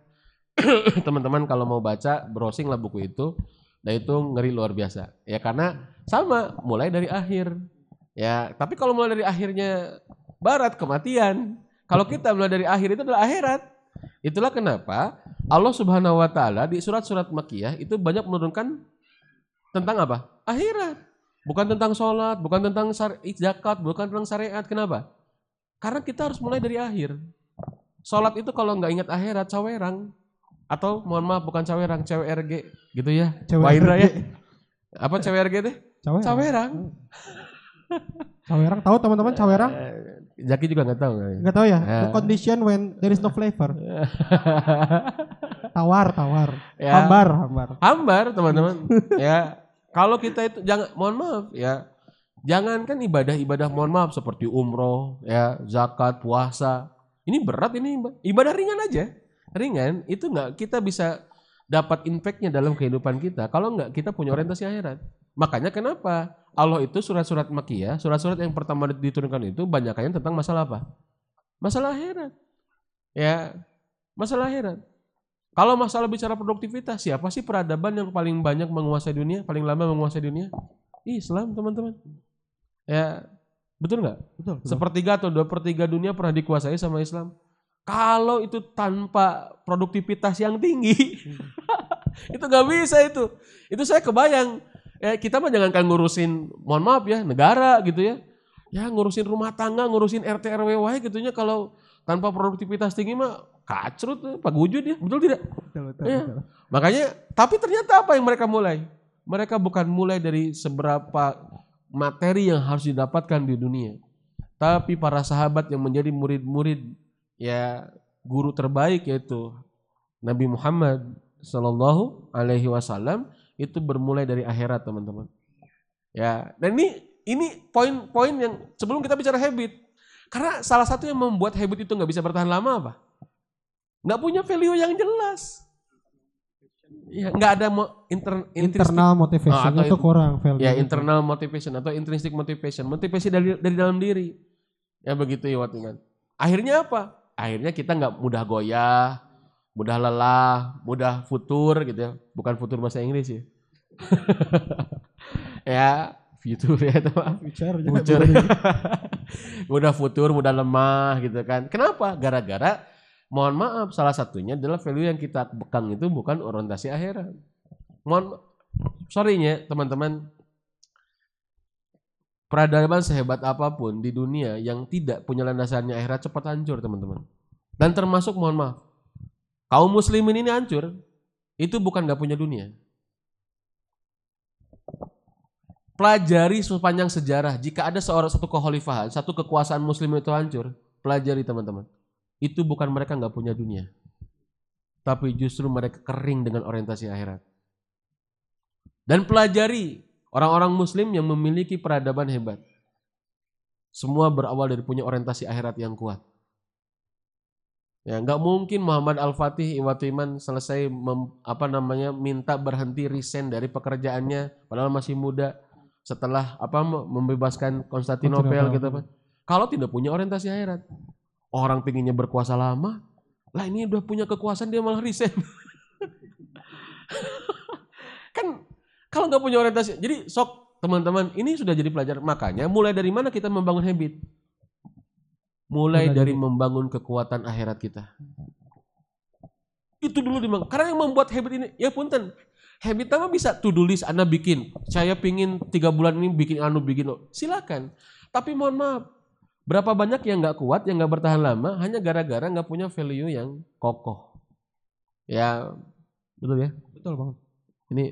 Speaker 2: teman-teman kalau mau baca browsing lah buku itu. Dan itu ngeri luar biasa. Ya karena sama mulai dari akhir. Ya tapi kalau mulai dari akhirnya barat kematian. Kalau kita mulai dari akhir itu adalah akhirat. Itulah kenapa Allah Subhanahu wa taala di surat-surat Makkiyah itu banyak menurunkan tentang apa? Akhirat. Bukan tentang sholat, bukan tentang zakat, bukan tentang syariat. Kenapa? Karena kita harus mulai dari akhir. sholat itu kalau nggak ingat akhirat cawerang atau mohon maaf bukan cawerang CWRG gitu ya Indra ya apa CWRG teh
Speaker 1: Cawerang.
Speaker 2: cawerang
Speaker 1: Cawerang tahu teman-teman cawerang?
Speaker 2: Eh, Jaki juga nggak tahu.
Speaker 1: Enggak tahu ya.
Speaker 2: Ya.
Speaker 1: The condition when there is no flavor. Tawar, tawar.
Speaker 2: Ya.
Speaker 1: Hambar, hambar.
Speaker 2: hambar teman-teman. Ya. Kalau kita itu jangan mohon maaf ya. Jangankan ibadah-ibadah mohon maaf seperti umroh ya zakat puasa. Ini berat ini ibadah ringan aja. Ringan itu nggak kita bisa dapat impactnya dalam kehidupan kita kalau nggak kita punya orientasi akhirat. Makanya kenapa? Allah itu surat-surat makiyah surat-surat yang pertama diturunkan itu banyakannya tentang masalah apa? Masalah akhirat. Ya masalah akhirat kalau masalah bicara produktivitas, siapa sih peradaban yang paling banyak menguasai dunia, paling lama menguasai dunia? Islam, teman-teman. Ya, betul nggak?
Speaker 1: Betul. betul.
Speaker 2: Sepertiga atau dua pertiga dunia pernah dikuasai sama Islam. Kalau itu tanpa produktivitas yang tinggi, itu nggak bisa itu. Itu saya kebayang. Ya, kita mah jangankan ngurusin, mohon maaf ya, negara gitu ya. Ya ngurusin rumah tangga, ngurusin RT RW wae gitunya kalau tanpa produktivitas tinggi mah kacrut, eh, pagujud ya, betul tidak?
Speaker 1: Betul, betul,
Speaker 2: Iya.
Speaker 1: betul.
Speaker 2: Makanya, tapi ternyata apa yang mereka mulai? Mereka bukan mulai dari seberapa materi yang harus didapatkan di dunia. Tapi para sahabat yang menjadi murid-murid ya guru terbaik yaitu Nabi Muhammad Shallallahu Alaihi Wasallam itu bermulai dari akhirat teman-teman. Ya, dan ini ini poin-poin yang sebelum kita bicara habit, karena salah satu yang membuat habit itu nggak bisa bertahan lama apa? Nggak punya value yang jelas. Ya, nggak ada mo, inter,
Speaker 1: Internal motivation
Speaker 2: Ah, atau
Speaker 1: itu kurang value.
Speaker 2: ya internal motivation atau intrinsic motivation, motivasi dari dari dalam diri. Ya begitu ya Watiman. Akhirnya apa? Akhirnya kita nggak mudah goyah, mudah lelah, mudah futur gitu ya. Bukan futur bahasa Inggris ya. ya, futur ya teman.
Speaker 1: Future,
Speaker 2: Futur. mudah futur, mudah lemah gitu kan. Kenapa? Gara-gara mohon maaf salah satunya adalah value yang kita bekang itu bukan orientasi akhirat. Mohon sorry-nya teman-teman peradaban sehebat apa pun di dunia yang tidak punya landasannya akhirat cepat hancur teman-teman. Dan termasuk mohon maaf kaum muslimin ini hancur itu bukan nggak punya dunia. Pelajari sepanjang sejarah jika ada seorang satu kekhalifahan, satu kekuasaan muslim itu hancur, pelajari teman-teman. Itu bukan mereka nggak punya dunia. Tapi justru mereka kering dengan orientasi akhirat. Dan pelajari orang-orang muslim yang memiliki peradaban hebat. Semua berawal dari punya orientasi akhirat yang kuat. Ya, nggak mungkin Muhammad Al-Fatih Iwatiman selesai mem- apa namanya minta berhenti resign dari pekerjaannya padahal masih muda setelah apa me- membebaskan Konstantinopel gitu Pak. Kalau tidak punya orientasi akhirat. Orang pinginnya berkuasa lama, lah ini udah punya kekuasaan dia malah resign. kan kalau nggak punya orientasi, jadi sok teman-teman ini sudah jadi pelajaran. Makanya mulai dari mana kita membangun habit? Mulai
Speaker 1: Mulai
Speaker 2: dari
Speaker 1: dari-
Speaker 2: membangun kekuatan akhirat kita. Itu dulu dibangun. Karena yang membuat habit ini, ya punten, habit mah bisa to do list Anda bikin. Saya pingin tiga bulan ini bikin anu bikin lo. Silakan. Tapi mohon maaf, berapa banyak yang nggak kuat, yang nggak bertahan lama, hanya gara-gara nggak punya value yang kokoh. Ya, betul ya.
Speaker 1: Betul bang.
Speaker 2: Ini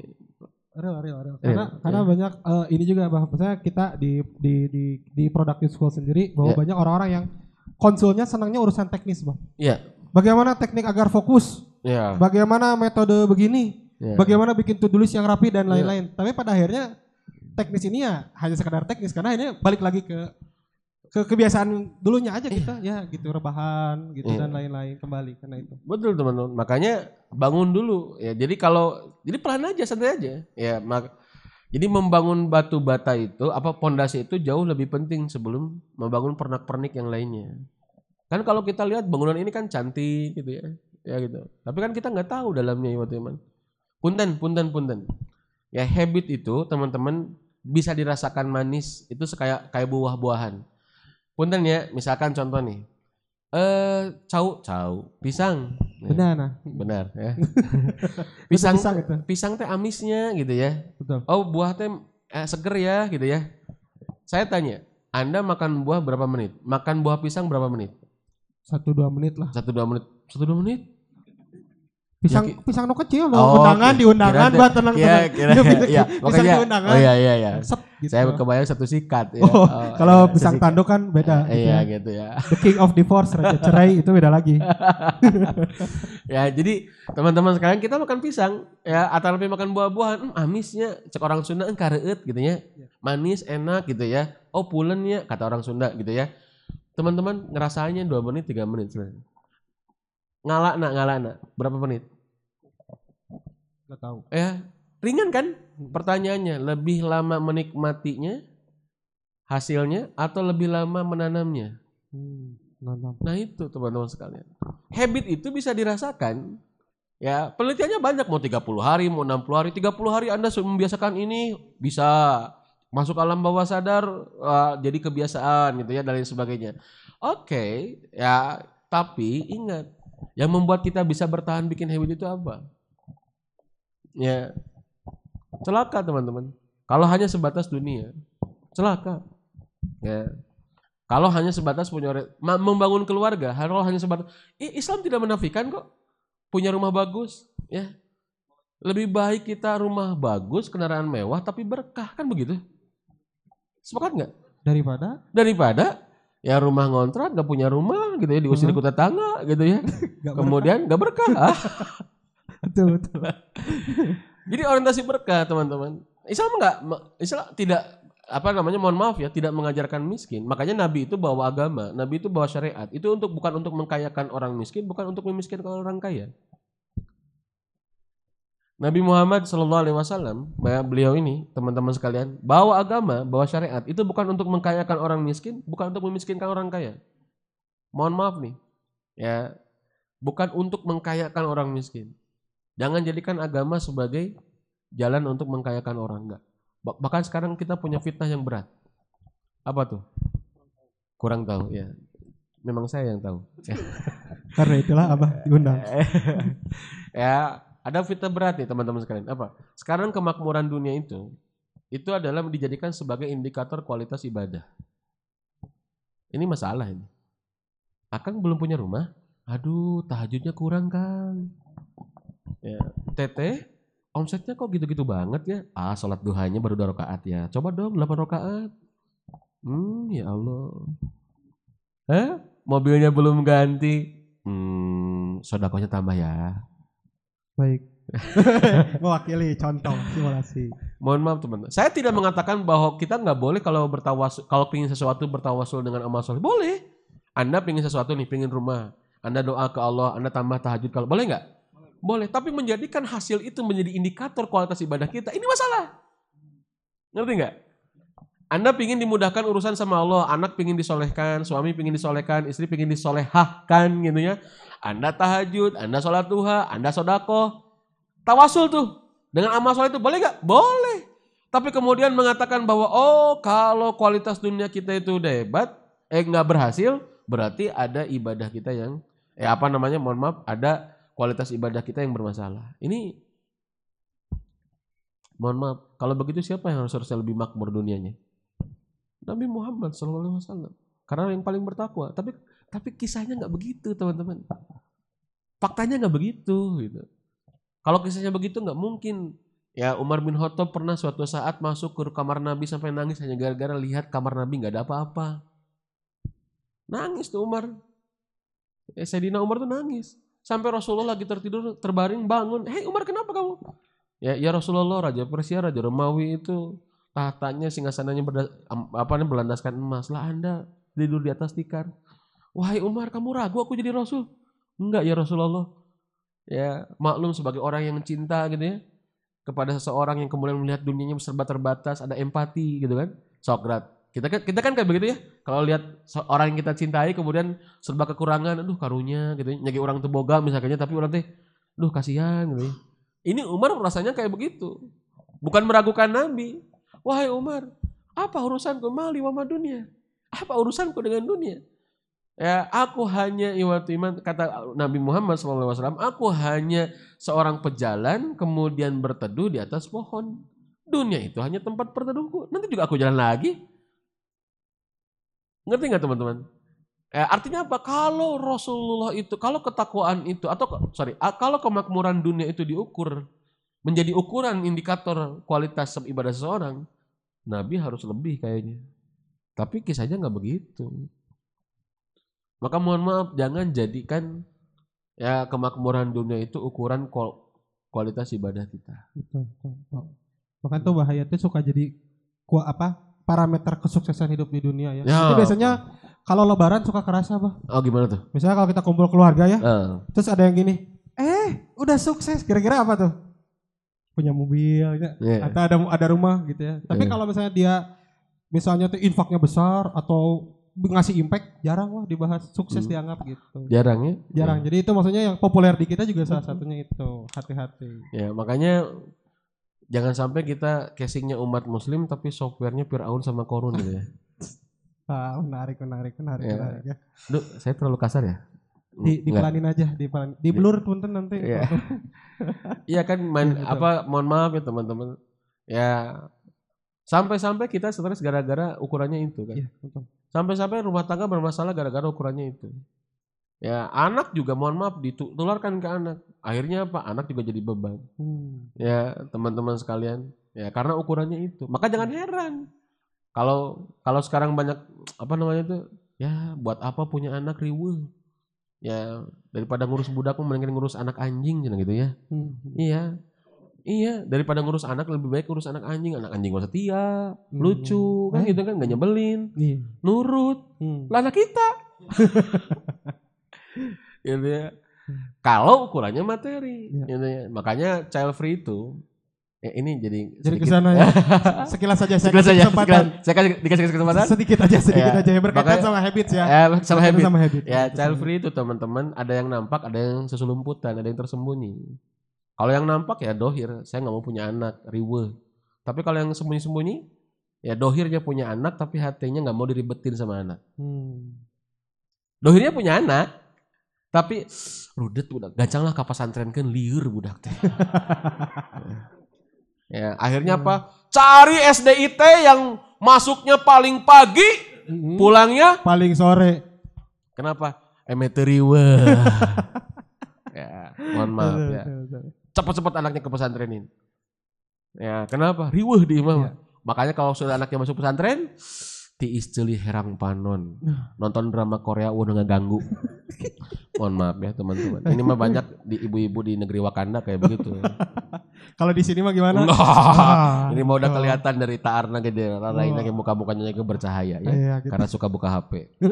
Speaker 1: Real, real, real.
Speaker 2: Real,
Speaker 1: Karena, karena
Speaker 2: ya.
Speaker 1: banyak eh, ini juga bang. Misalnya kita di di di di productive school sendiri bahwa
Speaker 2: Ya.
Speaker 1: banyak orang-orang yang konsulnya senangnya urusan teknis bang.
Speaker 2: ya,
Speaker 1: Bagaimana teknik agar fokus?
Speaker 2: ya,
Speaker 1: Bagaimana metode begini?
Speaker 2: ya.
Speaker 1: Bagaimana bikin to-do list yang rapi dan
Speaker 2: Ya.
Speaker 1: lain-lain. Tapi pada akhirnya teknis ini ya hanya sekedar teknis karena ini balik lagi ke ke kebiasaan dulunya aja kita ya gitu rebahan gitu
Speaker 2: Iya.
Speaker 1: dan lain-lain kembali karena itu.
Speaker 2: Betul teman-teman. Makanya bangun dulu ya. Jadi kalau jadi pelan aja santai aja. Ya, mak jadi membangun batu bata itu apa pondasi itu jauh lebih penting sebelum membangun pernak-pernik yang lainnya. Kan kalau kita lihat bangunan ini kan cantik gitu ya. Ya gitu. Tapi kan kita nggak tahu dalamnya ya teman. Punten, punten, punten. Ya habit itu teman-teman bisa dirasakan manis itu kayak kayak buah-buahan. Punten ya, misalkan contoh nih. Eh, cau, cau, pisang. Ya.
Speaker 1: Benar nah.
Speaker 2: Benar ya. pisang
Speaker 1: Pisang
Speaker 2: pisang teh amisnya gitu ya.
Speaker 1: Betul.
Speaker 2: Oh, buah teh eh, seger ya gitu ya. Saya tanya, Anda makan buah berapa menit? Makan buah pisang berapa menit?
Speaker 1: Satu dua menit lah.
Speaker 2: Satu dua menit. Satu dua menit.
Speaker 1: Pisang
Speaker 2: Ya,
Speaker 1: pisang no kecil loh.
Speaker 2: Oh,
Speaker 1: undangan di undangan
Speaker 2: kira-
Speaker 1: buat tenang
Speaker 2: Iya,
Speaker 1: tenang.
Speaker 2: kira,
Speaker 1: pisang,
Speaker 2: iya.
Speaker 1: pisang
Speaker 2: Makanya,
Speaker 1: di undangan.
Speaker 2: oh iya, iya, iya.
Speaker 1: Gitu.
Speaker 2: Saya kebayang satu sikat ya.
Speaker 1: Oh, kalau
Speaker 2: iya,
Speaker 1: pisang
Speaker 2: sesikat.
Speaker 1: tanduk kan beda. gitu
Speaker 2: Iya
Speaker 1: ya.
Speaker 2: gitu ya.
Speaker 1: The king of divorce, raja cerai itu beda lagi.
Speaker 2: ya jadi teman-teman sekarang kita makan pisang ya atau lebih makan buah-buahan hmm, amisnya cek orang Sunda kan kareut gitu ya manis enak gitu ya oh pulennya kata orang Sunda gitu ya teman-teman ngerasanya dua menit tiga menit sebenarnya ngalak nak ngalak nak berapa menit
Speaker 1: Gak tahu.
Speaker 2: ya ringan kan pertanyaannya lebih lama menikmatinya hasilnya atau lebih lama menanamnya
Speaker 1: Hmm.
Speaker 2: Nah itu teman-teman sekalian. Habit itu bisa dirasakan. Ya, penelitiannya banyak mau 30 hari, mau 60 hari, 30 hari Anda sudah membiasakan ini bisa masuk alam bawah sadar uh, jadi kebiasaan gitu ya dan lain sebagainya. Oke, ya tapi ingat yang membuat kita bisa bertahan bikin habit itu apa? Ya, celaka teman-teman. Kalau hanya sebatas dunia, celaka. Ya, kalau hanya sebatas punya membangun keluarga, kalau hanya sebatas I- Islam tidak menafikan kok punya rumah bagus, ya. Lebih baik kita rumah bagus, kendaraan mewah tapi berkah kan begitu? Sepakat nggak?
Speaker 1: Daripada
Speaker 2: Daripada ya rumah ngontrak nggak punya rumah gitu ya diusir
Speaker 1: Mhm.
Speaker 2: ke tetangga gitu ya.
Speaker 1: gak
Speaker 2: Kemudian nggak berkah. Ah,
Speaker 1: betul betul.
Speaker 2: Jadi orientasi berkah teman-teman. Islam nggak, Islam tidak apa namanya mohon maaf ya tidak mengajarkan miskin. Makanya Nabi itu bawa agama, Nabi itu bawa syariat. Itu untuk bukan untuk mengkayakan orang miskin, bukan untuk memiskinkan orang kaya. Nabi Muhammad Shallallahu Alaihi Wasallam, beliau ini teman-teman sekalian, bawa agama, bawa syariat itu bukan untuk mengkayakan orang miskin, bukan untuk memiskinkan orang kaya. Mohon maaf nih, ya bukan untuk mengkayakan orang miskin. Jangan jadikan agama sebagai jalan untuk mengkayakan orang enggak. Ba- Bahkan sekarang kita punya fitnah yang berat. Apa tuh? Kurang tahu ya. Memang saya yang tahu.
Speaker 1: Karena itulah abah diundang.
Speaker 2: ya, ada fitnah berat nih teman-teman sekalian. Apa? Sekarang kemakmuran dunia itu itu adalah dijadikan sebagai indikator kualitas ibadah. Ini masalah ini. Akang belum punya rumah? Aduh, tahajudnya kurang, Kang. Ya, teteh, omsetnya kok gitu-gitu banget ya? Ah, sholat duhanya baru dua rakaat ya. Coba dong 8 rakaat. Hmm, ya Allah. Hah? Mobilnya belum ganti. Hmm, sodakonya tambah ya.
Speaker 1: Baik. Mewakili contoh simulasi.
Speaker 2: Mohon maaf teman. Saya tidak mengatakan bahwa kita nggak boleh kalau bertawasul, kalau pingin sesuatu bertawasul dengan amal soleh. Boleh. Anda pingin sesuatu nih, pingin rumah. Anda doa ke Allah, Anda tambah tahajud kalau boleh nggak? Boleh. Tapi menjadikan hasil itu menjadi indikator kualitas ibadah kita, ini masalah. Ngerti nggak? Anda pingin dimudahkan urusan sama Allah, anak pingin disolehkan, suami pingin disolehkan, istri pingin disolehahkan gitu ya. Anda tahajud, Anda sholat duha, Anda sodako, tawasul tuh dengan amal soleh itu boleh nggak? Boleh. Tapi kemudian mengatakan bahwa oh kalau kualitas dunia kita itu udah hebat, eh nggak berhasil, berarti ada ibadah kita yang eh apa namanya mohon maaf ada kualitas ibadah kita yang bermasalah. Ini mohon maaf kalau begitu siapa yang harus harusnya lebih makmur dunianya? Nabi Muhammad SAW. Karena yang paling bertakwa. Tapi tapi kisahnya nggak begitu teman-teman. Faktanya nggak begitu gitu. Kalau kisahnya begitu nggak mungkin. Ya Umar bin Khattab pernah suatu saat masuk ke kamar Nabi sampai nangis hanya gara-gara lihat kamar Nabi nggak ada apa-apa. Nangis tuh Umar. Eh, Sayyidina Umar tuh nangis. Sampai Rasulullah lagi tertidur terbaring bangun. Hei Umar kenapa kamu? Ya, ya Rasulullah Raja Persia Raja Romawi itu tahtanya singgasananya berda, am- apa namanya berlandaskan emas lah Anda tidur di atas tikar. Wahai Umar kamu ragu aku jadi Rasul? Enggak ya Rasulullah. Ya maklum sebagai orang yang cinta gitu ya kepada seseorang yang kemudian melihat dunianya serba terbatas ada empati gitu kan Sokrat kita kan kita kan kayak begitu ya kalau lihat orang yang kita cintai kemudian serba kekurangan aduh karunya gitu ya. nyagi orang tuh misalnya tapi orang teh duh kasihan gitu ya. ini Umar rasanya kayak begitu bukan meragukan Nabi wahai Umar apa urusanku mali wama dunia apa urusanku dengan dunia Ya, aku hanya iwatu iman kata Nabi Muhammad SAW, aku hanya seorang pejalan kemudian berteduh di atas pohon. Dunia itu hanya tempat berteduhku. Nanti juga aku jalan lagi. Ngerti nggak teman-teman? Eh, artinya apa? Kalau Rasulullah itu, kalau ketakwaan itu, atau sorry, kalau kemakmuran dunia itu diukur menjadi ukuran indikator kualitas ibadah seseorang, Nabi harus lebih kayaknya. Tapi kisahnya nggak begitu. Maka mohon maaf, jangan jadikan ya kemakmuran dunia itu ukuran kual- kualitas ibadah kita.
Speaker 1: Betul, betul, betul. Bahkan tuh bahaya tuh suka jadi ku apa parameter kesuksesan hidup di dunia ya.
Speaker 2: Ya.
Speaker 1: Jadi biasanya kalau lebaran suka kerasa bah.
Speaker 2: Oh gimana tuh?
Speaker 1: Misalnya kalau kita kumpul keluarga ya,
Speaker 2: Eh,
Speaker 1: terus ada yang gini, eh udah sukses, kira-kira apa tuh? Punya mobil, ya.
Speaker 2: Iya.
Speaker 1: atau ada ada rumah gitu ya. Tapi
Speaker 2: Iya.
Speaker 1: kalau misalnya dia misalnya tuh infaknya besar atau ngasih impact, jarang wah dibahas sukses
Speaker 2: Hmm.
Speaker 1: dianggap gitu.
Speaker 2: jarang ya?
Speaker 1: Jarang. Jadi itu maksudnya yang populer di kita juga salah satunya itu. Hati-hati.
Speaker 2: Ya makanya jangan sampai kita casingnya umat muslim tapi softwarenya Fir'aun sama Korun gitu ya.
Speaker 1: Ah, menarik, menarik, menarik,
Speaker 2: Iya.
Speaker 1: menarik ya.
Speaker 2: Duh, saya terlalu kasar ya?
Speaker 1: Di, dipelanin aja, dipelanin. Di blur punten nanti.
Speaker 2: Iya. Iya kan main
Speaker 1: Iya, betul.
Speaker 2: apa mohon maaf ya teman-teman. Ya sampai-sampai kita stres gara-gara ukurannya itu kan.
Speaker 1: Iya, betul.
Speaker 2: Sampai-sampai rumah tangga bermasalah gara-gara ukurannya itu. Ya anak juga mohon maaf ditularkan ke anak. Akhirnya apa? Anak juga jadi beban.
Speaker 1: Hmm.
Speaker 2: Ya teman-teman sekalian. Ya karena ukurannya itu. Maka jangan heran. Kalau kalau sekarang banyak apa namanya tuh? Ya buat apa punya anak riweuh? Ya daripada ngurus budak mah mendingan ngurus anak anjing gitu ya.
Speaker 1: Hmm.
Speaker 2: Iya. Iya, daripada ngurus anak lebih baik ngurus anak anjing. Anak anjing gak setia, lucu, kan
Speaker 1: Eh.
Speaker 2: gitu kan gak nyebelin,
Speaker 1: Iya.
Speaker 2: nurut.
Speaker 1: Hmm.
Speaker 2: Lah anak kita. gitu ya. Kalau ukurannya materi,
Speaker 1: Iya.
Speaker 2: gitu ya. Makanya child free itu eh, ini jadi
Speaker 1: Jadi ke sana ya. Sekilas saja saya
Speaker 2: Sekilas saja,
Speaker 1: kesempatan.
Speaker 2: sekilas- saya kasih dikasih kesempatan.
Speaker 1: Sedikit aja, sedikit
Speaker 2: Ya,
Speaker 1: aja berkaitan
Speaker 2: makanya-
Speaker 1: sama habits ya.
Speaker 2: Ya, sama
Speaker 1: Berkaitan
Speaker 2: habit.
Speaker 1: Sama habit.
Speaker 2: Ya, child free itu teman-teman ada yang nampak, ada yang seselumputan, ada yang tersembunyi. Kalau yang nampak ya dohir, saya nggak mau punya anak, riwe. Tapi kalau yang sembunyi-sembunyi, ya dohirnya punya anak, tapi hatinya nggak mau diribetin sama anak.
Speaker 1: Hmm.
Speaker 2: Dohirnya punya anak, tapi rudet budak, gancanglah ke pesantren kan liur budak teh. ya, akhirnya apa? Cari SDIT yang masuknya paling pagi,
Speaker 1: Hmm.
Speaker 2: pulangnya
Speaker 1: Paling sore.
Speaker 2: Kenapa? Emeteriwe. ya, mohon maaf ya. Cepat-cepat anaknya ke pesantrenin. Ya, kenapa? Riweuh di imam.
Speaker 1: Iya.
Speaker 2: Makanya kalau sudah anaknya masuk pesantren, tiis ceuli herang panon. Nonton drama Korea udah ngeganggu. mohon maaf ya teman-teman. Ini mah banyak di ibu-ibu di negeri Wakanda kayak begitu.
Speaker 1: Kalau di sini mah gimana? Ah,
Speaker 2: Ini mau udah kelihatan dari taarna gede, lainnya
Speaker 1: Oh.
Speaker 2: muka-mukanya juga bercahaya ya.
Speaker 1: Iya, gitu.
Speaker 2: Karena suka buka HP.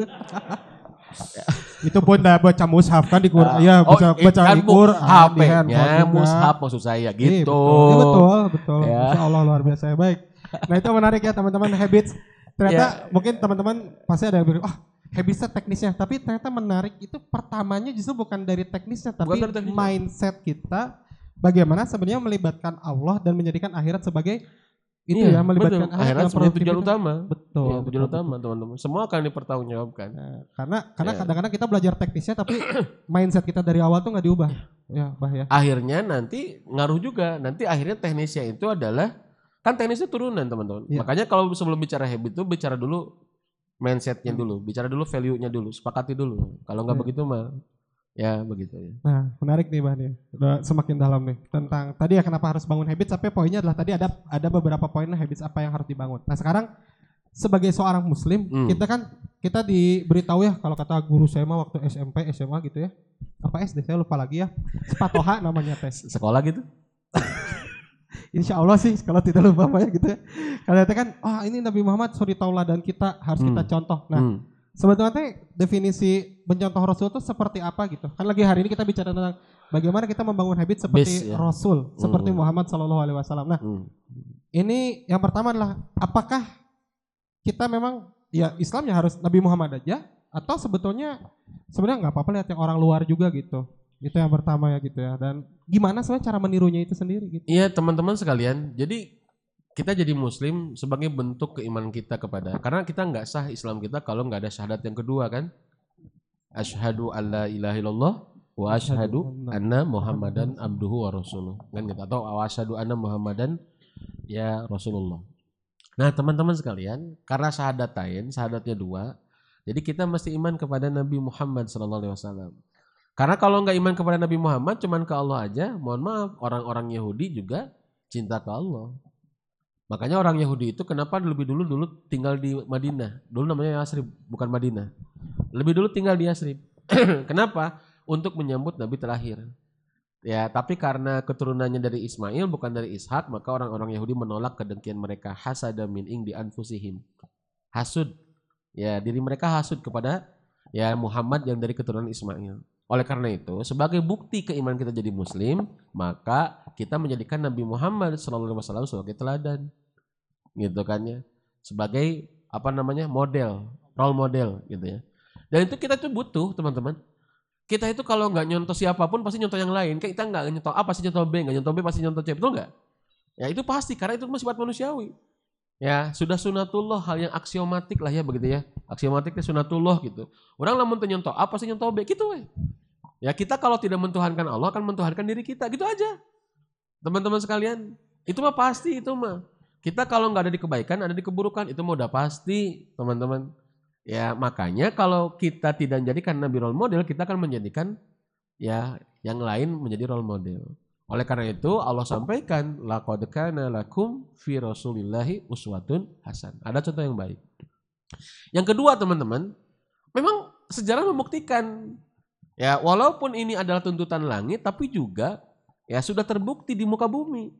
Speaker 1: Itu pun dah baca mushaf kan di Quran.
Speaker 2: Ah,
Speaker 1: Iya,
Speaker 2: oh,
Speaker 1: baca
Speaker 2: eh,
Speaker 1: baca
Speaker 2: kan
Speaker 1: Al-Qur ah, di
Speaker 2: HP-nya
Speaker 1: handphone juga.
Speaker 2: mushaf maksud saya
Speaker 1: Iya,
Speaker 2: gitu.
Speaker 1: betul. Iya, betul, betul.
Speaker 2: Ya.
Speaker 1: Allah luar biasa. Baik. Nah itu menarik ya teman-teman habits. Ternyata
Speaker 2: Ya.
Speaker 1: mungkin teman-teman pasti ada yang bilang, ah habitsnya teknisnya. Tapi ternyata menarik itu pertamanya justru bukan dari teknisnya, tapi
Speaker 2: dari teknisnya.
Speaker 1: mindset kita. Bagaimana sebenarnya melibatkan Allah dan menjadikan akhirat sebagai itu
Speaker 2: Iya,
Speaker 1: ya melibatkan
Speaker 2: betul. akhirat sebagai tujuan utama.
Speaker 1: Betul.
Speaker 2: Iya, tujuan
Speaker 1: betul,
Speaker 2: utama teman-teman. Semua akan dipertanggungjawabkan.
Speaker 1: Nah, karena karena
Speaker 2: Ya.
Speaker 1: kadang-kadang kita belajar teknisnya tapi mindset kita dari awal tuh nggak diubah. Ya, bah ya.
Speaker 2: Akhirnya nanti ngaruh juga. Nanti akhirnya teknisnya itu adalah kan teknisnya turunan teman-teman.
Speaker 1: Iya.
Speaker 2: Makanya kalau sebelum bicara habit itu bicara dulu mindsetnya dulu, bicara dulu value-nya dulu, sepakati dulu. Kalau nggak
Speaker 1: Iya.
Speaker 2: begitu mah ya begitu ya.
Speaker 1: Nah, menarik nih Bah nih. Udah semakin dalam nih tentang tadi ya kenapa harus bangun habits tapi poinnya adalah tadi ada ada beberapa poin habits apa yang harus dibangun. Nah, sekarang sebagai seorang muslim,
Speaker 2: Hmm.
Speaker 1: kita kan kita diberitahu ya kalau kata guru saya mah waktu SMP, SMA gitu ya. Apa SD saya lupa lagi ya. Sepatoha namanya tes.
Speaker 2: Sekolah gitu.
Speaker 1: Insya Allah sih kalau tidak lupa ya gitu ya. Kalau itu kan, wah ini Nabi Muhammad suri tauladan kita harus kita
Speaker 2: Hmm.
Speaker 1: contoh. Nah,
Speaker 2: Hmm.
Speaker 1: Sebetulnya definisi mencontoh Rasul itu seperti apa gitu? Kan lagi hari ini kita bicara tentang bagaimana kita membangun habit seperti
Speaker 2: Base, ya.
Speaker 1: Rasul, seperti
Speaker 2: Hmm.
Speaker 1: Muhammad Shallallahu Alaihi Wasallam. Nah,
Speaker 2: Hmm.
Speaker 1: ini yang pertama adalah apakah kita memang ya Islamnya harus Nabi Muhammad aja atau sebetulnya sebenarnya nggak apa-apa lihat yang orang luar juga gitu? Itu yang pertama ya gitu ya. Dan gimana sebenarnya cara menirunya itu sendiri gitu?
Speaker 2: Iya teman-teman sekalian, jadi kita jadi muslim sebagai bentuk keimanan kita kepada karena kita nggak sah Islam kita kalau nggak ada syahadat yang kedua kan asyhadu alla ilaha illallah wa asyhadu anna muhammadan abduhu wa rasuluh kan gitu atau wa asyhadu anna muhammadan ya rasulullah nah teman-teman sekalian karena syahadatain syahadatnya dua Jadi kita mesti iman kepada Nabi Muhammad SAW. Karena kalau nggak iman kepada Nabi Muhammad, cuman ke Allah aja, mohon maaf, orang-orang Yahudi juga cinta ke Allah. Makanya orang Yahudi itu kenapa lebih dulu dulu tinggal di Madinah. Dulu namanya Yasrib, bukan Madinah. Lebih dulu tinggal di Yasrib. kenapa? Untuk menyambut Nabi terakhir. Ya, tapi karena keturunannya dari Ismail bukan dari Ishak, maka orang-orang Yahudi menolak kedengkian mereka hasada min ing di anfusihim. Hasud Ya, diri mereka hasud kepada ya Muhammad yang dari keturunan Ismail. Oleh karena itu, sebagai bukti keimanan kita jadi muslim, maka kita menjadikan Nabi Muhammad SAW sebagai teladan. Gitu kan ya. Sebagai apa namanya? model, role model gitu ya. Dan itu kita tuh butuh, teman-teman. Kita itu kalau nggak nyontoh siapa pun pasti nyontoh yang lain. Kita nggak nyontoh A pasti nyontoh B, nggak nyontoh B pasti nyontoh C, betul nggak? Ya itu pasti karena itu sifat manusiawi. Ya, sudah sunatullah hal yang aksiomatik lah ya begitu ya. Aksiomatiknya sunatullah gitu. Orang lamun nyontoh apa sih nyontoh be gitu we. Ya kita kalau tidak mentuhankan Allah akan mentuhankan diri kita gitu aja. Teman-teman sekalian, itu mah pasti itu mah. Kita kalau nggak ada di kebaikan, ada di keburukan, itu mah udah pasti, teman-teman. Ya, makanya kalau kita tidak menjadikan Nabi role model, kita akan menjadikan ya yang lain menjadi role model. Oleh karena itu Allah sampaikan laqad kana lakum fi rasulillahi uswatun hasan. Ada contoh yang baik. Yang kedua teman-teman, memang sejarah membuktikan ya walaupun ini adalah tuntutan langit tapi juga ya sudah terbukti di muka bumi.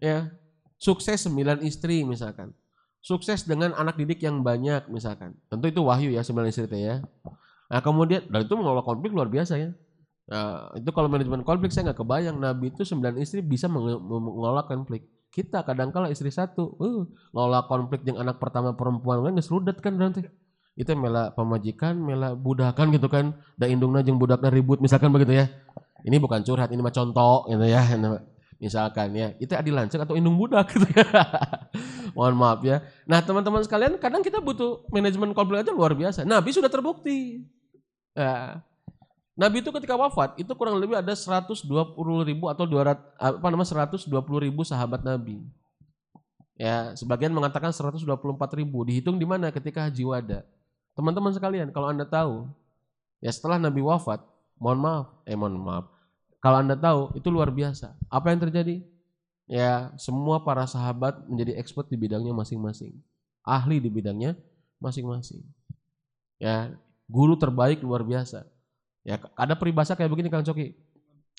Speaker 2: Ya, sukses sembilan istri misalkan. Sukses dengan anak didik yang banyak misalkan. Tentu itu wahyu ya sembilan istri ya. Nah kemudian dan itu mengelola konflik luar biasa ya. Nah, itu kalau manajemen konflik saya nggak kebayang Nabi itu sembilan istri bisa mengelola konflik. Kita kadang-kala istri satu, uh, ngelola konflik dengan anak pertama perempuan kan ngesrudet kan nanti. Itu mela pemajikan, mela budakan gitu kan. Da indungna jeung budakna ribut misalkan begitu ya. Ini bukan curhat, ini mah contoh gitu ya. Misalkan ya, itu adil lancek atau indung budak gitu ya. Mohon maaf ya. Nah teman-teman sekalian kadang kita butuh manajemen konflik aja luar biasa. Nabi sudah terbukti. Ya, Nabi itu ketika wafat itu kurang lebih ada 120 ribu atau 200 apa namanya 120 ribu sahabat Nabi. Ya, sebagian mengatakan 124 ribu. Dihitung di mana ketika haji wada. Teman-teman sekalian, kalau anda tahu, ya setelah Nabi wafat, mohon maaf, eh mohon maaf, kalau anda tahu itu luar biasa. Apa yang terjadi? Ya, semua para sahabat menjadi expert di bidangnya masing-masing, ahli di bidangnya masing-masing. Ya, guru terbaik luar biasa. Ya ada peribahasa kayak begini Kang Coki.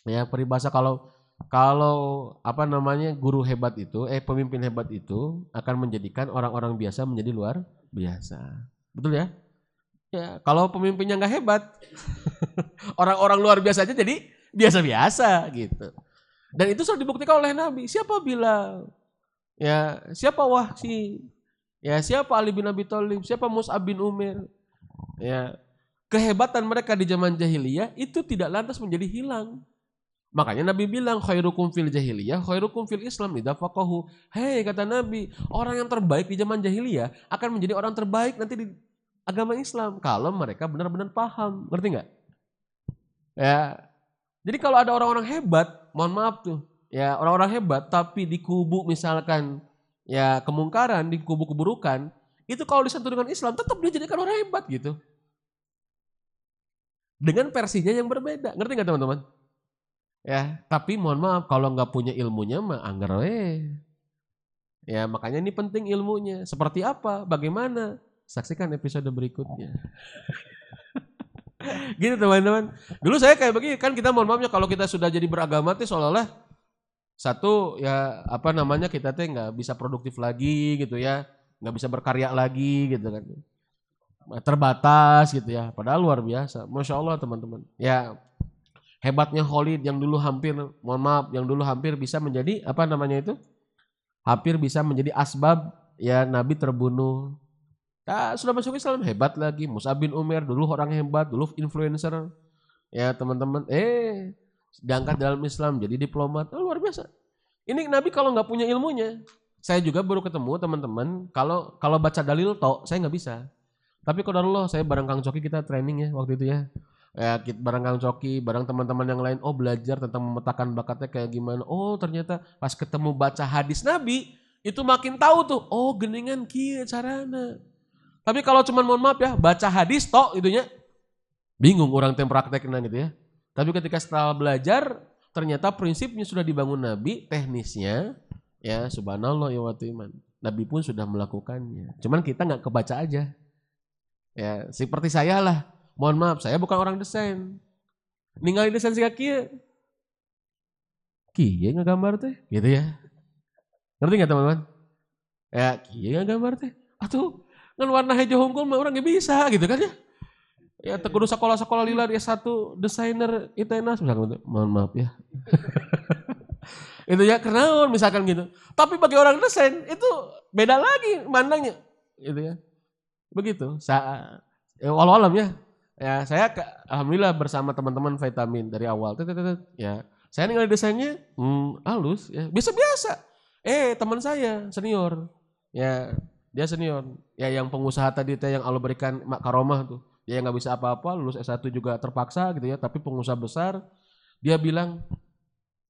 Speaker 2: Ya peribahasa kalau kalau apa namanya guru hebat itu, eh pemimpin hebat itu akan menjadikan orang-orang biasa menjadi luar biasa. Betul ya? Ya, kalau pemimpinnya nggak hebat, orang-orang luar biasa aja jadi biasa-biasa gitu. Dan itu sudah dibuktikan oleh Nabi. Siapa bilang? Ya, siapa Wahsi? Ya, siapa Ali bin Abi Thalib? Siapa Mus'ab bin Umar? Ya, kehebatan mereka di zaman jahiliyah itu tidak lantas menjadi hilang. Makanya Nabi bilang khairukum fil jahiliyah, khairukum fil Islam idza. Hei kata Nabi, orang yang terbaik di zaman jahiliyah akan menjadi orang terbaik nanti di agama Islam kalau mereka benar-benar paham. Ngerti nggak? Ya. Jadi kalau ada orang-orang hebat, mohon maaf tuh, ya orang-orang hebat tapi di kubu misalkan ya kemungkaran, di kubu keburukan, itu kalau disatu dengan Islam tetap dia jadikan orang hebat gitu dengan versinya yang berbeda. Ngerti nggak teman-teman? Ya, tapi mohon maaf kalau nggak punya ilmunya mah anggar Ya, makanya ini penting ilmunya. Seperti apa? Bagaimana? Saksikan episode berikutnya. gitu teman-teman. Dulu saya kayak begini, kan kita mohon maafnya kalau kita sudah jadi beragama tuh seolah-olah satu ya apa namanya kita tuh nggak bisa produktif lagi gitu ya, nggak bisa berkarya lagi gitu kan terbatas gitu ya. Padahal luar biasa. Masya Allah teman-teman. Ya hebatnya Khalid yang dulu hampir, mohon maaf, yang dulu hampir bisa menjadi apa namanya itu? Hampir bisa menjadi asbab ya Nabi terbunuh. Nah, sudah masuk Islam hebat lagi. Musa bin Umar dulu orang hebat, dulu influencer. Ya teman-teman, eh diangkat dalam Islam jadi diplomat. Oh, luar biasa. Ini Nabi kalau nggak punya ilmunya, saya juga baru ketemu teman-teman. Kalau kalau baca dalil toh saya nggak bisa. Tapi kalau Allah saya bareng Kang Coki kita training ya waktu itu ya. Ya, kita bareng Kang Coki, bareng teman-teman yang lain, oh belajar tentang memetakan bakatnya kayak gimana. Oh ternyata pas ketemu baca hadis Nabi, itu makin tahu tuh, oh geningan kia carana. Tapi kalau cuma mohon maaf ya, baca hadis tok itunya, bingung orang tem prakteknya gitu ya. Tapi ketika setelah belajar, ternyata prinsipnya sudah dibangun Nabi, teknisnya, ya subhanallah ya iman. Nabi pun sudah melakukannya. Cuman kita nggak kebaca aja. Ya, seperti saya lah. Mohon maaf, saya bukan orang desain. Ninggalin desain sih kia. Kia nggak gambar teh, gitu ya. Ngerti nggak teman-teman? Ya, kia nggak gambar teh. Atuh, kan warna hijau hongkong mah orang nggak bisa gitu kan ya. Ya tekudu sekolah-sekolah lila dia satu desainer ITENAS misalkan mohon maaf ya. itu ya karena misalkan gitu. Tapi bagi orang desain itu beda lagi mandangnya gitu ya. Begitu. Sa ya, walau alam ya. Ya saya alhamdulillah bersama teman-teman vitamin dari awal. Ya saya tinggal desainnya hmm, halus ya biasa-biasa. Eh teman saya senior ya dia senior ya yang pengusaha tadi teh yang Allah berikan mak karomah tuh dia nggak bisa apa-apa lulus S1 juga terpaksa gitu ya tapi pengusaha besar dia bilang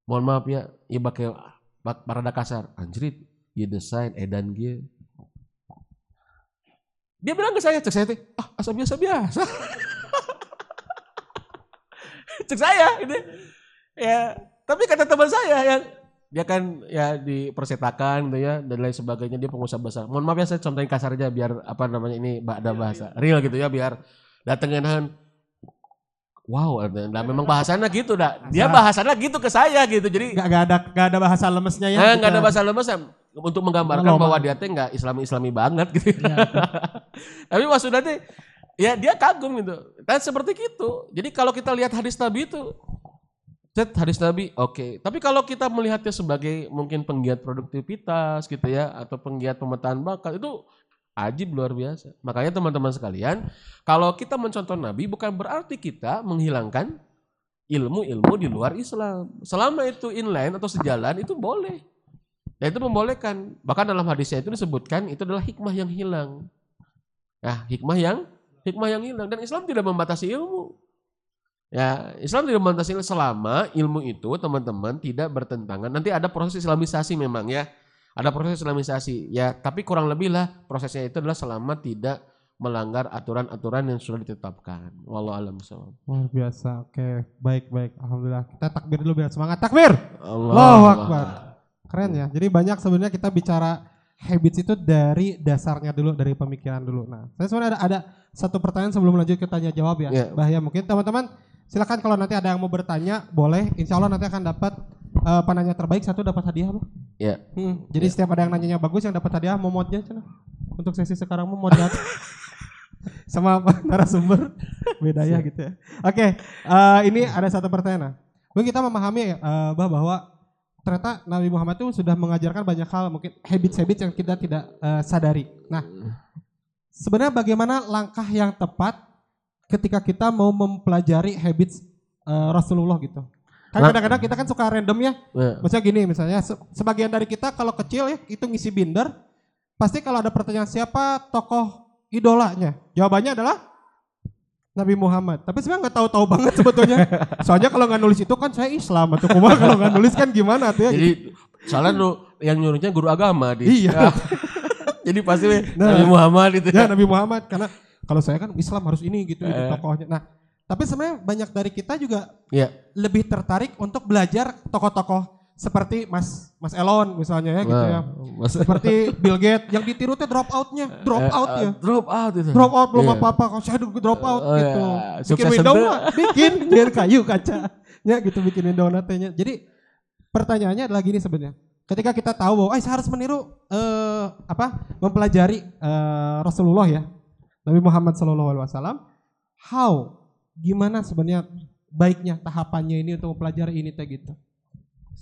Speaker 2: mohon maaf ya ya pakai parada kasar anjrit ya desain edan dia dia bilang ke saya cek saya ah asal biasa biasa cek saya ini ya tapi kata teman saya yang dia kan ya di persetakan gitu ya dan lain sebagainya dia pengusaha besar. Mohon maaf ya saya contohin kasar aja biar apa namanya ini ada iya, bahasa iya. real gitu ya biar datengin Wow, nah memang bahasanya gitu dah. Dia bahasanya gitu ke saya gitu. Jadi
Speaker 1: nggak ada nggak ada bahasa lemesnya ya.
Speaker 2: Nah, nggak ada bahasa lemes untuk menggambarkan Loma. bahwa dia teh nggak Islami Islami banget gitu. Ya. Tapi maksudnya teh ya dia kagum gitu. Dan seperti itu. Jadi kalau kita lihat hadis Nabi itu Cet hadis Nabi, oke. Okay. Tapi kalau kita melihatnya sebagai mungkin penggiat produktivitas gitu ya, atau penggiat pemetaan bakat, itu Ajib luar biasa. Makanya teman-teman sekalian, kalau kita mencontoh Nabi bukan berarti kita menghilangkan ilmu-ilmu di luar Islam. Selama itu inline atau sejalan itu boleh. Dan itu membolehkan. Bahkan dalam hadisnya itu disebutkan itu adalah hikmah yang hilang. Nah, hikmah yang hikmah yang hilang dan Islam tidak membatasi ilmu. Ya, Islam tidak membatasi selama ilmu itu teman-teman tidak bertentangan. Nanti ada proses Islamisasi memang ya ada proses islamisasi ya tapi kurang lebih lah prosesnya itu adalah selama tidak melanggar aturan-aturan yang sudah ditetapkan. Wallahu alam
Speaker 1: Luar biasa. Oke, baik baik. Alhamdulillah. Kita takbir dulu biar semangat. Takbir. Allah. Allahu Akbar. Keren ya. Jadi banyak sebenarnya kita bicara habits itu dari dasarnya dulu, dari pemikiran dulu. Nah, saya sebenarnya ada, ada satu pertanyaan sebelum lanjut ke tanya jawab ya. Yeah. Bahaya mungkin teman-teman silakan kalau nanti ada yang mau bertanya boleh. Insya Allah nanti akan dapat uh, penanya terbaik satu dapat hadiah bang.
Speaker 2: Iya.
Speaker 1: Hmm, jadi yeah. setiap ada yang nanyanya bagus yang dapat hadiah mau modnya cina. Untuk sesi sekarang mau modnya sama apa narasumber beda ya gitu ya. Oke, okay, uh, eh, ini ada satu pertanyaan. Mungkin kita memahami uh, bahwa ternyata Nabi Muhammad itu sudah mengajarkan banyak hal mungkin habits-habits yang kita tidak uh, sadari. Nah, sebenarnya bagaimana langkah yang tepat ketika kita mau mempelajari habits uh, Rasulullah gitu? Kan kadang-kadang kita kan suka random ya. Yeah. Maksudnya gini misalnya sebagian dari kita kalau kecil ya itu ngisi binder pasti kalau ada pertanyaan siapa tokoh idolanya jawabannya adalah Nabi Muhammad. Tapi sebenarnya nggak tahu-tahu banget sebetulnya. Soalnya kalau nggak nulis itu kan saya Islam atau kumah kalau nggak nulis kan gimana tuh ya.
Speaker 2: Jadi soalnya lu yang nyuruhnya guru agama di. Iya. Jadi pasti nah, Nabi Muhammad itu.
Speaker 1: Ya Nabi Muhammad karena kalau saya kan Islam harus ini gitu, gitu eh. tokohnya. Nah tapi sebenarnya banyak dari kita juga yeah. lebih tertarik untuk belajar tokoh-tokoh seperti Mas Mas Elon misalnya ya gitu ya. Mas seperti Bill Gates yang ditiru teh drop outnya, drop eh, out ya.
Speaker 2: drop out itu.
Speaker 1: Drop out belum yeah. apa-apa, kalau saya drop out uh, gitu. Yeah. Bikin window mah, bikin biar kayu kaca. Ya gitu bikin window natenya. Jadi pertanyaannya adalah gini sebenarnya. Ketika kita tahu bahwa eh, saya harus meniru uh, apa mempelajari uh, Rasulullah ya. Nabi Muhammad sallallahu alaihi wasallam, how gimana sebenarnya baiknya tahapannya ini untuk mempelajari ini teh gitu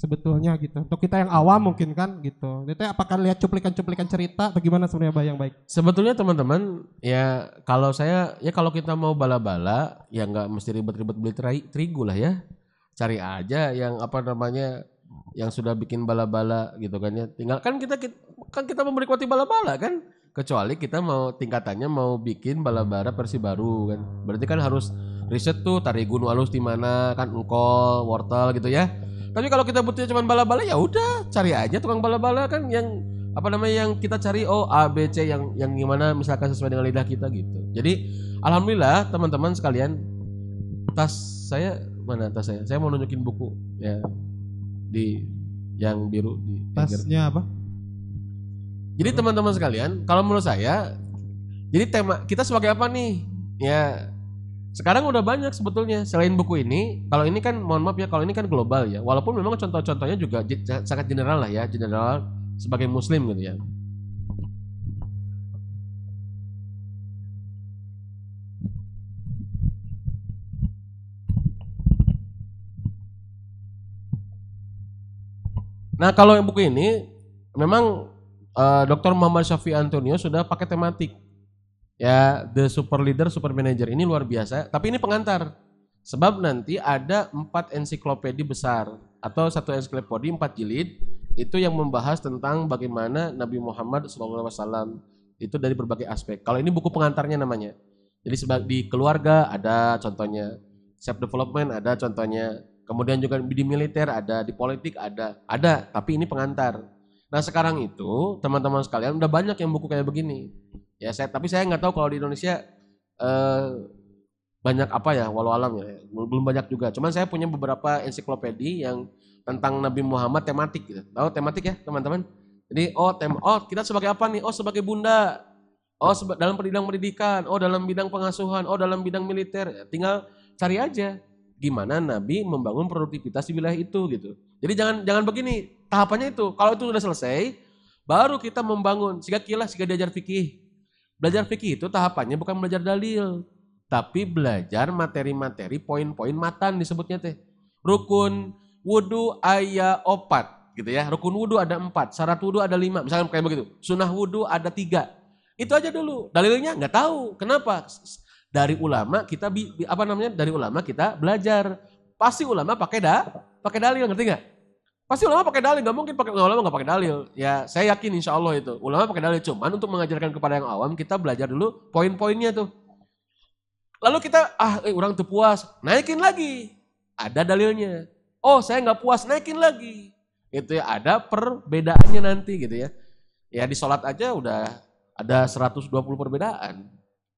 Speaker 1: sebetulnya gitu. Untuk kita yang awam mungkin kan gitu. Itu apakah lihat cuplikan-cuplikan cerita? Atau gimana sebenarnya yang baik?
Speaker 2: Sebetulnya teman-teman ya kalau saya ya kalau kita mau bala-bala ya nggak mesti ribet-ribet beli terigu lah ya. Cari aja yang apa namanya yang sudah bikin bala-bala gitu kan ya. Tinggal kan kita kan kita memberi bala-bala kan. Kecuali kita mau tingkatannya mau bikin bala-bala versi baru kan. Berarti kan harus riset tuh tari gunung alus di mana kan engkol wortel gitu ya tapi kalau kita butuhnya cuma bala-bala ya udah cari aja tukang bala-bala kan yang apa namanya yang kita cari oh A B C yang yang gimana misalkan sesuai dengan lidah kita gitu. Jadi alhamdulillah teman-teman sekalian tas saya mana tas saya? Saya mau nunjukin buku ya di yang biru di.
Speaker 1: Tasnya apa?
Speaker 2: Jadi teman-teman sekalian, kalau menurut saya, jadi tema kita sebagai apa nih? Ya sekarang udah banyak sebetulnya selain buku ini. Kalau ini kan, mohon maaf ya, kalau ini kan global ya. Walaupun memang contoh-contohnya juga sangat general lah ya, general sebagai Muslim gitu ya. Nah kalau yang buku ini memang eh, Dr. Muhammad Syafi Antonio sudah pakai tematik ya The Super Leader Super Manager ini luar biasa. Tapi ini pengantar. Sebab nanti ada empat ensiklopedi besar atau satu ensiklopedi empat jilid itu yang membahas tentang bagaimana Nabi Muhammad SAW itu dari berbagai aspek. Kalau ini buku pengantarnya namanya. Jadi di keluarga ada contohnya self development ada contohnya kemudian juga di militer ada di politik ada ada tapi ini pengantar. Nah sekarang itu teman-teman sekalian udah banyak yang buku kayak begini ya saya tapi saya nggak tahu kalau di Indonesia eh, banyak apa ya walau alam ya. Belum banyak juga. Cuman saya punya beberapa ensiklopedi yang tentang Nabi Muhammad tematik gitu. Tahu tematik ya teman-teman? Jadi oh tem oh kita sebagai apa nih? Oh sebagai bunda. Oh seba- dalam bidang pendidikan. Oh dalam bidang pengasuhan. Oh dalam bidang militer. Ya, tinggal cari aja gimana Nabi membangun produktivitas di wilayah itu gitu. Jadi jangan jangan begini. Tahapannya itu kalau itu sudah selesai baru kita membangun. Sehingga kilas sehingga diajar fikih Belajar fikih itu tahapannya bukan belajar dalil, tapi belajar materi-materi poin-poin matan disebutnya teh. Rukun wudhu ayat opat gitu ya. Rukun wudhu ada empat, syarat wudhu ada lima, misalnya kayak begitu. Sunnah wudhu ada tiga. Itu aja dulu. Dalilnya nggak tahu. Kenapa? Dari ulama kita bi- apa namanya? Dari ulama kita belajar. Pasti ulama pakai da, pakai dalil, ngerti nggak? Pasti ulama pakai dalil, nggak mungkin pakai ulama nggak pakai dalil. Ya saya yakin insya Allah itu ulama pakai dalil. Cuman untuk mengajarkan kepada yang awam kita belajar dulu poin-poinnya tuh. Lalu kita ah eh, orang tuh puas, naikin lagi. Ada dalilnya. Oh saya nggak puas, naikin lagi. Itu ya ada perbedaannya nanti gitu ya. Ya di sholat aja udah ada 120 perbedaan.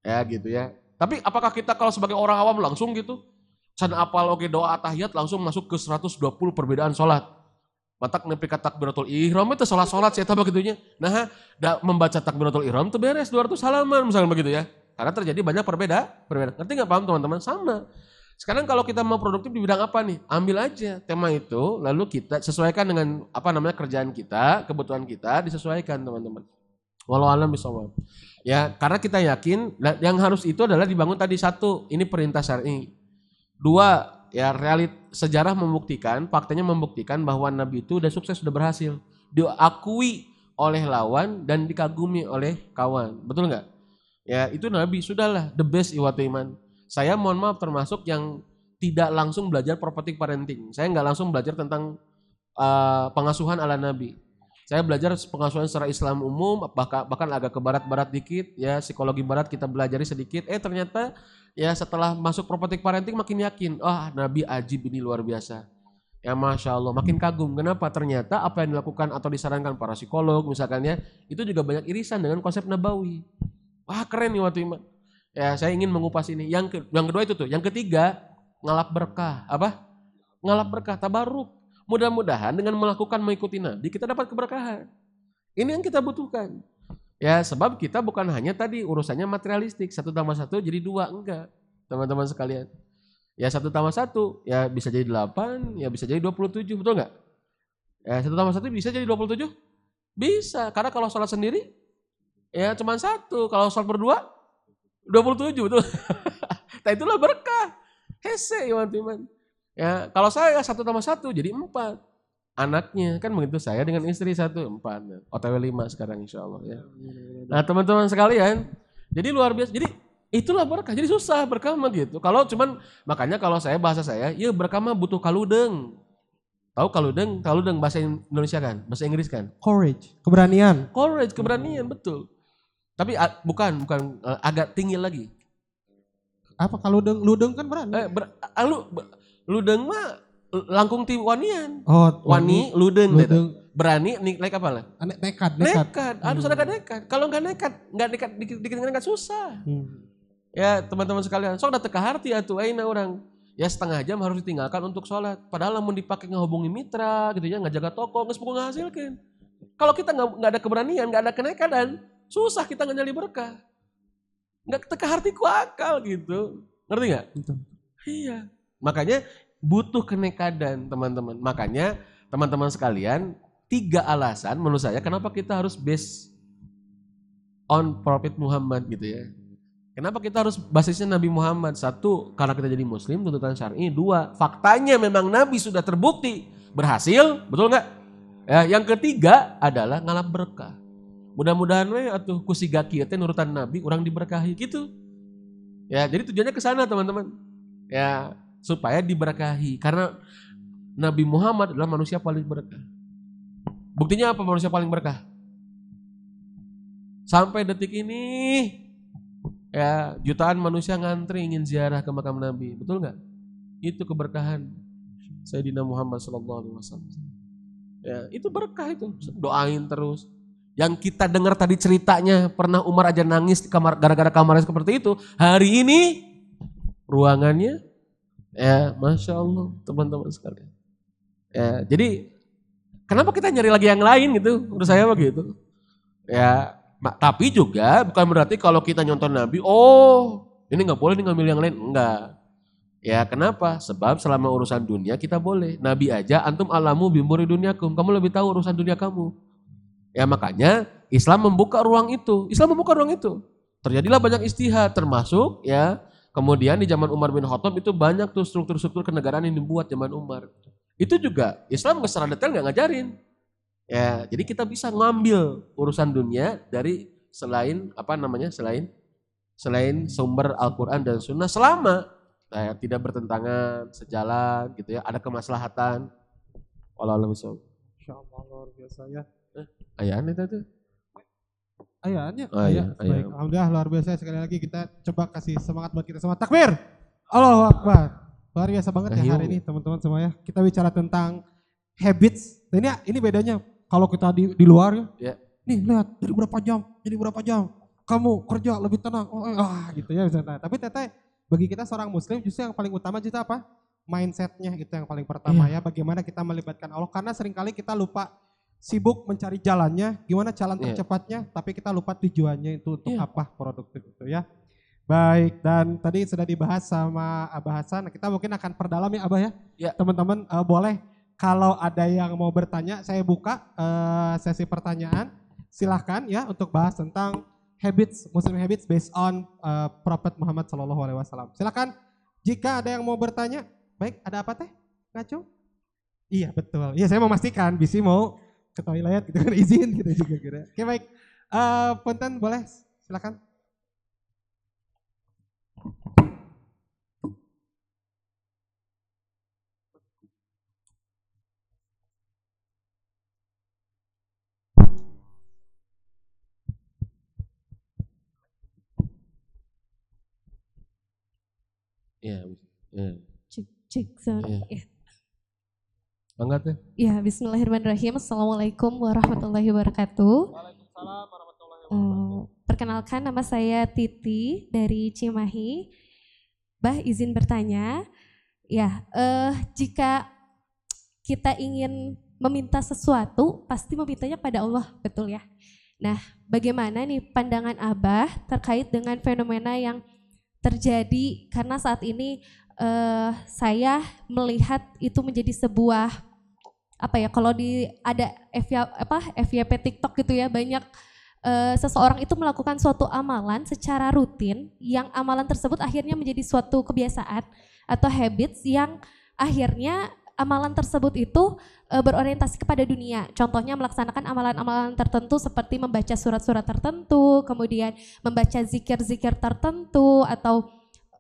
Speaker 2: Ya gitu ya. Tapi apakah kita kalau sebagai orang awam langsung gitu? Can apal oke doa tahiyat langsung masuk ke 120 perbedaan sholat matak nepi ka takbiratul ihram itu salat-salat saya tahu begitunya. Nah, da, membaca takbiratul ihram itu beres 200 halaman misalnya begitu ya. Karena terjadi banyak perbeda, perbedaan. Ngerti nggak paham teman-teman? Sama. Sekarang kalau kita mau produktif di bidang apa nih? Ambil aja tema itu, lalu kita sesuaikan dengan apa namanya kerjaan kita, kebutuhan kita, disesuaikan teman-teman. Walau alam bisawab. Ya, karena kita yakin yang harus itu adalah dibangun tadi satu, ini perintah syar'i. Dua, ya realit sejarah membuktikan, faktanya membuktikan bahwa Nabi itu udah sukses, sudah berhasil. Diakui oleh lawan dan dikagumi oleh kawan. Betul nggak? Ya itu Nabi sudahlah the best iwatu iman. Saya mohon maaf termasuk yang tidak langsung belajar prophetic parenting. Saya nggak langsung belajar tentang uh, pengasuhan ala Nabi. Saya belajar pengasuhan secara Islam umum, bahkan bahkan agak ke barat-barat dikit, ya psikologi barat kita belajari sedikit. Eh ternyata ya setelah masuk prophetic parenting makin yakin, ah Nabi ajib ini luar biasa. Ya masya Allah, makin kagum. Kenapa? Ternyata apa yang dilakukan atau disarankan para psikolog misalkan ya, itu juga banyak irisan dengan konsep nabawi. Wah keren nih waktu iman. Ya saya ingin mengupas ini. Yang ke, yang kedua itu tuh, yang ketiga ngalap berkah. Apa? Ngalap berkah, tabaruk. Mudah-mudahan dengan melakukan mengikuti Nabi kita dapat keberkahan. Ini yang kita butuhkan. Ya sebab kita bukan hanya tadi urusannya materialistik. Satu tambah satu jadi dua. Enggak. Teman-teman sekalian. Ya satu tambah satu. Ya bisa jadi delapan. Ya bisa jadi 27. Betul nggak? Ya satu tambah satu bisa jadi 27? Bisa. Karena kalau sholat sendiri. Ya cuma satu. Kalau sholat berdua. 27 betul. nah itulah berkah. Hese iman iman. Ya kalau saya satu tambah satu jadi empat. Anaknya kan begitu saya dengan istri satu empat. Otw lima sekarang insya Allah ya. Nah teman-teman sekalian jadi luar biasa. Jadi itulah berkah. Jadi susah berkah mah gitu. Kalau cuman makanya kalau saya bahasa saya ya berkah mah butuh kaludeng. Tahu kaludeng? Kaludeng bahasa Indonesia kan? Bahasa Inggris kan?
Speaker 1: Courage, keberanian.
Speaker 2: courage keberanian betul. Tapi bukan bukan eh, agak tinggi lagi.
Speaker 1: Apa kalau ludeng? Kan berani.
Speaker 2: eh ber, ah, lu be- ludeng mah langkung ti wanian
Speaker 1: Oh,
Speaker 2: wani ludeng,
Speaker 1: ludeng.
Speaker 2: Berani nih like apa lah?
Speaker 1: Ane- Nekat, nekat.
Speaker 2: Nekat. Harus ada nekat. Kalau nggak nekat, nggak nekat dikit dikit nekat susah.
Speaker 1: Hmm.
Speaker 2: Ya teman-teman sekalian, sok datang ke harti atuh aina orang. Ya setengah jam harus ditinggalkan untuk sholat. Padahal mau dipakai ngehubungi mitra gitu ya, nggak jaga toko, nggak sepuluh ngasilkan. Kalau kita nggak nggak ada keberanian, nggak ada kenekadan, susah kita nggak nyali berkah. Nggak teka hartiku akal gitu. Ngerti nggak? Iya. Makanya butuh kenekadan teman-teman. Makanya teman-teman sekalian, tiga alasan menurut saya kenapa kita harus base on Prophet Muhammad gitu ya. Kenapa kita harus basisnya Nabi Muhammad? Satu, karena kita jadi muslim, tuntutan syar'i. Dua, faktanya memang Nabi sudah terbukti berhasil, betul nggak? Ya, yang ketiga adalah ngalap berkah. Mudah-mudahan we atuh kusiga kieu teh nurutan Nabi orang diberkahi gitu. Ya, jadi tujuannya ke sana teman-teman. Ya, supaya diberkahi karena Nabi Muhammad adalah manusia paling berkah. Buktinya apa manusia paling berkah? Sampai detik ini ya jutaan manusia ngantri ingin ziarah ke makam Nabi, betul nggak? Itu keberkahan Sayyidina Muhammad Sallallahu Alaihi Wasallam. Ya, itu berkah itu. Doain terus. Yang kita dengar tadi ceritanya pernah Umar aja nangis di kamar gara-gara kamarnya seperti itu. Hari ini ruangannya ya masya Allah teman-teman sekalian. Ya, jadi kenapa kita nyari lagi yang lain gitu? Menurut saya begitu. Ya, ma- tapi juga bukan berarti kalau kita nyonton Nabi, oh ini nggak boleh nih ngambil yang lain, enggak. Ya kenapa? Sebab selama urusan dunia kita boleh. Nabi aja antum alamu bimuri duniakum. Kamu lebih tahu urusan dunia kamu. Ya makanya Islam membuka ruang itu. Islam membuka ruang itu. Terjadilah banyak istihad termasuk ya kemudian di zaman Umar bin Khattab itu banyak tuh struktur-struktur kenegaraan yang dibuat zaman Umar. Itu juga Islam secara detail nggak ngajarin. Ya, jadi kita bisa ngambil urusan dunia dari selain apa namanya selain selain sumber Al-Quran dan Sunnah selama eh, tidak bertentangan, sejalan gitu ya, ada kemaslahatan.
Speaker 1: Insya Allah luar biasa ya.
Speaker 2: Ayaan itu tuh.
Speaker 1: Ayahnya,
Speaker 2: Oh,
Speaker 1: ayah. Baik,
Speaker 2: ayah.
Speaker 1: alhamdulillah luar biasa sekali lagi kita coba kasih semangat buat kita semua. Takbir. Allahu Akbar. Luar biasa banget ya hari ini teman-teman semua ya. Kita bicara tentang habits. Dan ini ini bedanya kalau kita di, di luar ya.
Speaker 2: Ya.
Speaker 1: Nih lihat dari berapa jam, jadi berapa jam. Kamu kerja lebih tenang. Oh, eh, ah gitu ya misalnya. Tapi teteh bagi kita seorang muslim justru yang paling utama juga apa? Mindsetnya itu yang paling pertama ya. Bagaimana kita melibatkan Allah. Karena sering kali kita lupa sibuk mencari jalannya, gimana jalan
Speaker 2: Iya.
Speaker 1: tercepatnya, tapi kita lupa tujuannya itu untuk
Speaker 2: Iya.
Speaker 1: apa produktif itu ya. Baik, dan tadi sudah dibahas sama Abah Hasan, kita mungkin akan perdalam ya Abah ya.
Speaker 2: Ya.
Speaker 1: Teman-teman eh, boleh kalau ada yang mau bertanya, saya buka eh, sesi pertanyaan. Silahkan ya untuk bahas tentang habits, Muslim habits based on eh, Prophet Muhammad Shallallahu Alaihi Wasallam. Silakan jika ada yang mau bertanya, baik ada apa teh? Ngaco? Iya betul. Iya saya memastikan Bisi mau ke toilet gitu kan izin gitu juga kira. Oke baik. Eh Punten boleh silakan.
Speaker 2: Iya. Iya.
Speaker 3: Cek, cek sound.
Speaker 2: Iya. Angkat ya.
Speaker 3: Ya, Bismillahirrahmanirrahim. Assalamualaikum warahmatullahi wabarakatuh.
Speaker 1: Waalaikumsalam warahmatullahi
Speaker 3: Eh, perkenalkan nama saya Titi dari Cimahi. Bah izin bertanya, ya eh, jika kita ingin meminta sesuatu, pasti memintanya pada Allah, betul ya? Nah, bagaimana nih pandangan Abah terkait dengan fenomena yang terjadi karena saat ini eh, saya melihat itu menjadi sebuah apa ya kalau di ada apa FYP TikTok gitu ya banyak eh, seseorang itu melakukan suatu amalan secara rutin yang amalan tersebut akhirnya menjadi suatu kebiasaan atau habits yang akhirnya amalan tersebut itu eh, berorientasi kepada dunia. Contohnya melaksanakan amalan-amalan tertentu seperti membaca surat-surat tertentu, kemudian membaca zikir-zikir tertentu atau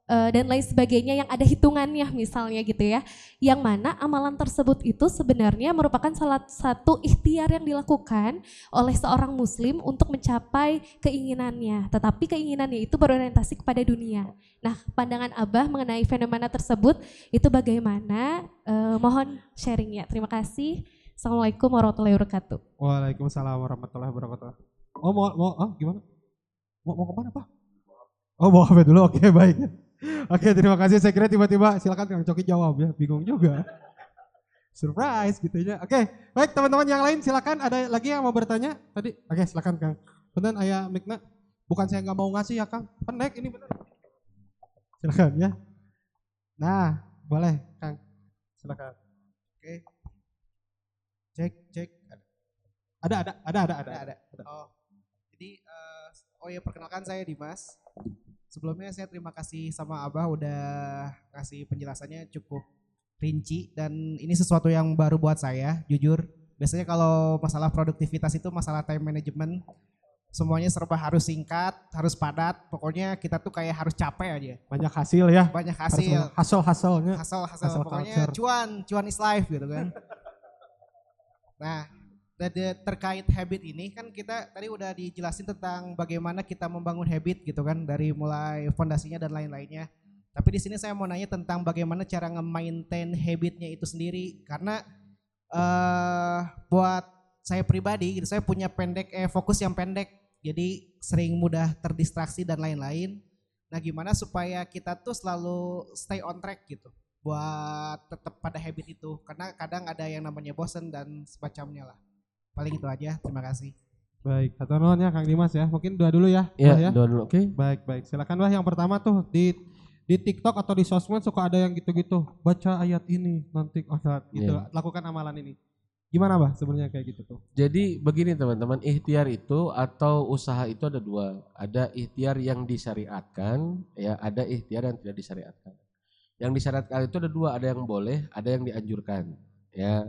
Speaker 3: eh, dan lain sebagainya yang ada hitungannya misalnya gitu ya. Yang mana amalan tersebut itu sebenarnya merupakan salah satu ikhtiar yang dilakukan oleh seorang muslim untuk mencapai keinginannya. Tetapi keinginannya itu berorientasi kepada dunia. Nah, pandangan Abah mengenai fenomena tersebut itu bagaimana? Eh, mohon sharing ya. Terima kasih. Assalamualaikum warahmatullahi wabarakatuh.
Speaker 1: Waalaikumsalam warahmatullahi wabarakatuh. Oh mau mau oh, gimana? Mau mau ke mana pak? Oh mau HP dulu, oke baik. Oke terima kasih, saya kira tiba-tiba silakan Kang Coki jawab ya, bingung juga. Surprise gitu ya. Oke, baik teman-teman yang lain silakan ada lagi yang mau bertanya tadi? Oke silakan Kang. Benar ayah Mikna, bukan saya nggak mau ngasih ya Kang, pendek ini benar. Silakan ya. Nah, boleh Kang, silakan. Oke. Cek, cek. Ada, ada, ada, ada, ada, ada. ada.
Speaker 4: Oh, jadi eh, oh ya perkenalkan saya Dimas. Sebelumnya saya terima kasih sama Abah udah ngasih penjelasannya cukup rinci dan ini sesuatu yang baru buat saya, jujur. Biasanya kalau masalah produktivitas itu masalah time management semuanya serba harus singkat, harus padat. Pokoknya kita tuh kayak harus capek aja.
Speaker 1: Banyak hasil ya.
Speaker 4: Banyak hasil,
Speaker 1: Hasil hasilnya.
Speaker 4: hasil hasil
Speaker 1: Hustle
Speaker 4: pokoknya
Speaker 1: culture.
Speaker 4: cuan, cuan is life gitu kan. nah, terkait habit ini kan kita tadi udah dijelasin tentang bagaimana kita membangun habit gitu kan dari mulai fondasinya dan lain-lainnya. Tapi di sini saya mau nanya tentang bagaimana cara nge-maintain habitnya itu sendiri karena eh buat saya pribadi gitu saya punya pendek eh fokus yang pendek jadi sering mudah terdistraksi dan lain-lain. Nah, gimana supaya kita tuh selalu stay on track gitu buat tetap pada habit itu karena kadang ada yang namanya bosen dan semacamnya lah. Paling itu aja. Terima kasih.
Speaker 1: Baik, satu ya Kang Dimas ya. Mungkin dua dulu ya.
Speaker 2: Ya,
Speaker 1: Bah, ya.
Speaker 2: dua dulu, oke.
Speaker 1: Baik, baik. Silakan Wah yang pertama tuh di di TikTok atau di sosmed suka ada yang gitu-gitu. Baca ayat ini nanti oh, saat gitu.
Speaker 2: Iya.
Speaker 1: Lakukan amalan ini. Gimana Bah sebenarnya kayak gitu tuh?
Speaker 2: Jadi begini teman-teman, ikhtiar itu atau usaha itu ada dua. Ada ikhtiar yang disyariatkan, ya ada ikhtiar yang tidak disyariatkan. Yang disyariatkan itu ada dua, ada yang boleh, ada yang dianjurkan. Ya.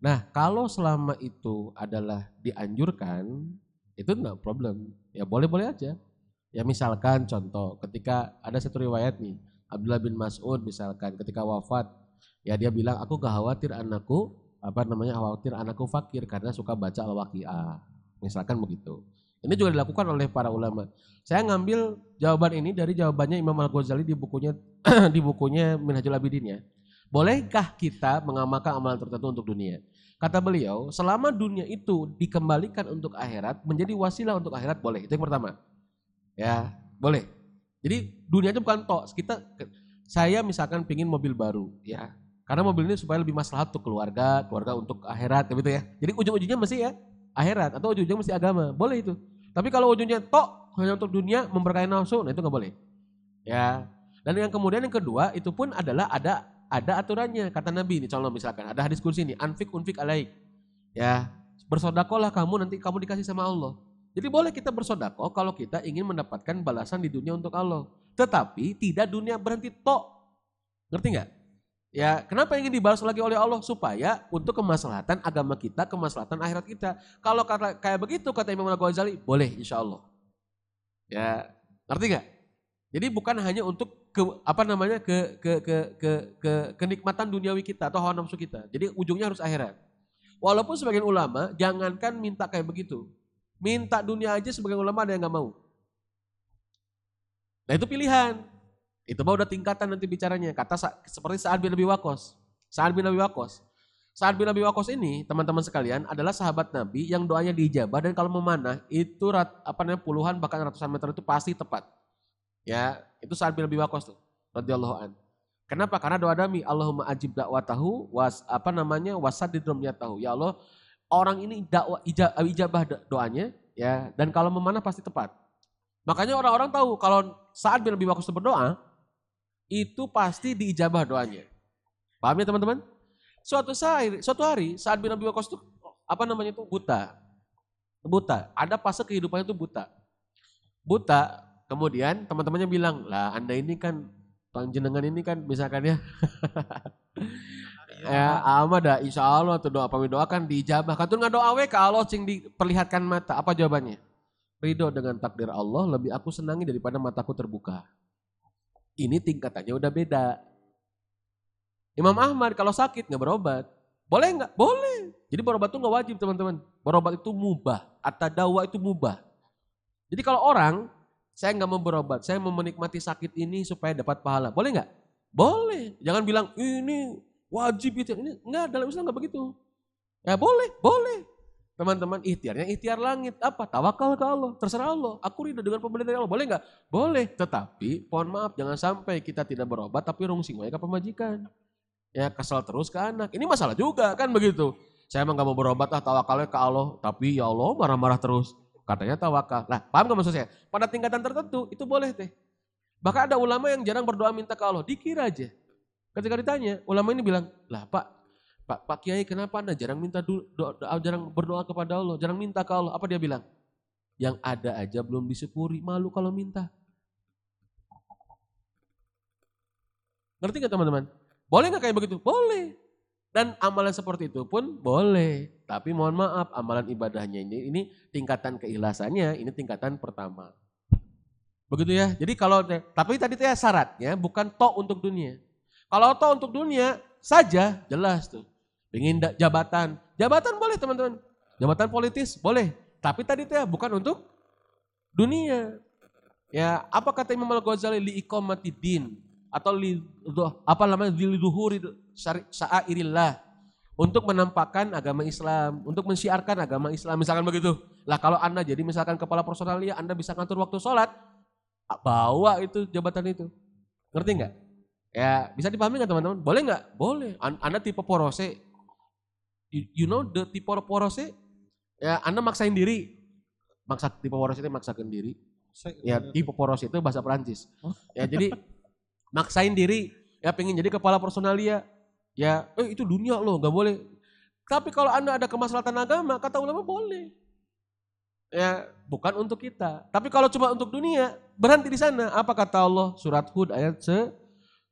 Speaker 2: Nah kalau selama itu adalah dianjurkan, itu enggak problem. Ya boleh-boleh aja. Ya misalkan contoh, ketika ada satu riwayat nih, Abdullah bin Mas'ud misalkan ketika wafat, ya dia bilang aku gak khawatir anakku apa namanya khawatir anakku fakir karena suka baca al-waqiah. Misalkan begitu. Ini juga dilakukan oleh para ulama. Saya ngambil jawaban ini dari jawabannya Imam Al-Ghazali di bukunya di bukunya Minhajul Abidin ya. Bolehkah kita mengamalkan amalan tertentu untuk dunia? Kata beliau, selama dunia itu dikembalikan untuk akhirat, menjadi wasilah untuk akhirat boleh. Itu yang pertama. Ya, boleh. Jadi dunia itu bukan tok. Kita saya misalkan pingin mobil baru, ya. Karena mobil ini supaya lebih maslahat untuk keluarga, keluarga untuk akhirat, gitu ya. Jadi ujung-ujungnya mesti ya akhirat atau ujung-ujungnya mesti agama, boleh itu. Tapi kalau ujungnya tok hanya untuk dunia memberkahi nafsu, nah itu nggak boleh. Ya. Dan yang kemudian yang kedua itu pun adalah ada ada aturannya kata Nabi ini. Contoh misalkan ada hadis kursi ini anfik unfik alaik. Ya bersodakolah kamu nanti kamu dikasih sama Allah. Jadi boleh kita bersodakoh kalau kita ingin mendapatkan balasan di dunia untuk Allah. Tetapi tidak dunia berhenti tok. Ngerti nggak? Ya kenapa ingin dibalas lagi oleh Allah? Supaya untuk kemaslahatan agama kita kemaslahatan akhirat kita. Kalau kata kayak begitu kata Imam Al-Ghazali boleh insya Allah. Ya ngerti nggak? Jadi bukan hanya untuk ke apa namanya ke ke ke ke, ke kenikmatan duniawi kita atau hawa nafsu kita. Jadi ujungnya harus akhirat. Walaupun sebagian ulama jangankan minta kayak begitu. Minta dunia aja sebagian ulama ada yang nggak mau. Nah itu pilihan. Itu mah udah tingkatan nanti bicaranya. Kata seperti Sa'ad bin Abi Waqqas. Sa'ad bin Abi Waqqas. Sa'ad bin Abi Waqqas ini teman-teman sekalian adalah sahabat Nabi yang doanya diijabah dan kalau memanah itu rat, apa namanya puluhan bahkan ratusan meter itu pasti tepat. Ya, itu Sa'ad bin Abi Waqqas tuh, radhiyallahu an. Kenapa? Karena doa Nabi, Allahumma ajib dakwatahu was apa namanya wasadid tahu. Ya Allah, orang ini dakwah ija- ijabah do- doanya ya dan kalau memanah pasti tepat. Makanya orang-orang tahu kalau Sa'ad bin Abi Waqqas berdoa itu pasti diijabah doanya. Paham ya teman-teman? Suatu hari, suatu hari Sa'ad bin Abi Waqqas itu apa namanya itu buta. Buta. Ada fase kehidupannya itu buta. Buta, Kemudian teman-temannya bilang, lah anda ini kan, panjenengan ini kan misalkan ya, ya ama dah insya Allah tuh doa kami doakan diijabah. Katun nggak doa we ke Allah cing diperlihatkan mata. Apa jawabannya? Ridho dengan takdir Allah lebih aku senangi daripada mataku terbuka. Ini tingkatannya udah beda. Imam Ahmad kalau sakit nggak berobat, boleh nggak? Boleh. Jadi berobat itu nggak wajib teman-teman. Berobat itu mubah. Atau dawa itu mubah. Jadi kalau orang saya nggak mau berobat, saya mau menikmati sakit ini supaya dapat pahala. Boleh nggak? Boleh. Jangan bilang ini wajib itu. Ini enggak dalam Islam nggak begitu. Ya boleh, boleh. Teman-teman ikhtiarnya ikhtiar langit. Apa? Tawakal ke Allah. Terserah Allah. Aku ridho dengan pemberian dari Allah. Boleh nggak? Boleh. Tetapi mohon maaf jangan sampai kita tidak berobat tapi rungsing wae ke pemajikan. Ya kesal terus ke anak. Ini masalah juga kan begitu. Saya emang gak mau berobat lah tawakalnya ke Allah. Tapi ya Allah marah-marah terus. Katanya tawakal. Nah paham gak maksud saya? Pada tingkatan tertentu itu boleh teh. Bahkan ada ulama yang jarang berdoa minta ke Allah. Dikira aja. Ketika ditanya, ulama ini bilang, lah Pak, Pak, Pak Kiai kenapa Anda jarang minta doa, doa, jarang berdoa kepada Allah, jarang minta ke Allah? Apa dia bilang? Yang ada aja belum disyukuri, malu kalau minta. Ngerti gak teman-teman? Boleh gak kayak begitu? Boleh. Dan amalan seperti itu pun boleh. Tapi mohon maaf, amalan ibadahnya ini, ini tingkatan keikhlasannya, ini tingkatan pertama. Begitu ya. Jadi kalau tapi tadi ya syaratnya bukan tok untuk dunia. Kalau toh untuk dunia saja jelas tuh. Ingin jabatan. Jabatan boleh teman-teman. Jabatan politis boleh. Tapi tadi tuh ya bukan untuk dunia. Ya, apa kata Imam Al-Ghazali li din atau li apa namanya li zuhuri sa'airillah untuk menampakkan agama Islam, untuk mensiarkan agama Islam misalkan begitu. Lah kalau Anda jadi misalkan kepala personalia, Anda bisa ngatur waktu sholat, bawa itu jabatan itu. Ngerti nggak? Ya bisa dipahami nggak teman-teman? Boleh nggak? Boleh. Anda tipe porose. You, you know the tipe porose? Ya Anda maksain diri. Maksa tipe porose itu maksakan diri. Ya tipe porose itu bahasa Perancis. Oh. Ya jadi maksain diri. Ya pengen jadi kepala personalia. Ya eh itu dunia loh nggak boleh. Tapi kalau Anda ada kemaslahatan agama, kata ulama boleh. Ya, bukan untuk kita. Tapi kalau cuma untuk dunia, berhenti di sana. Apa kata Allah? Surat Hud ayat se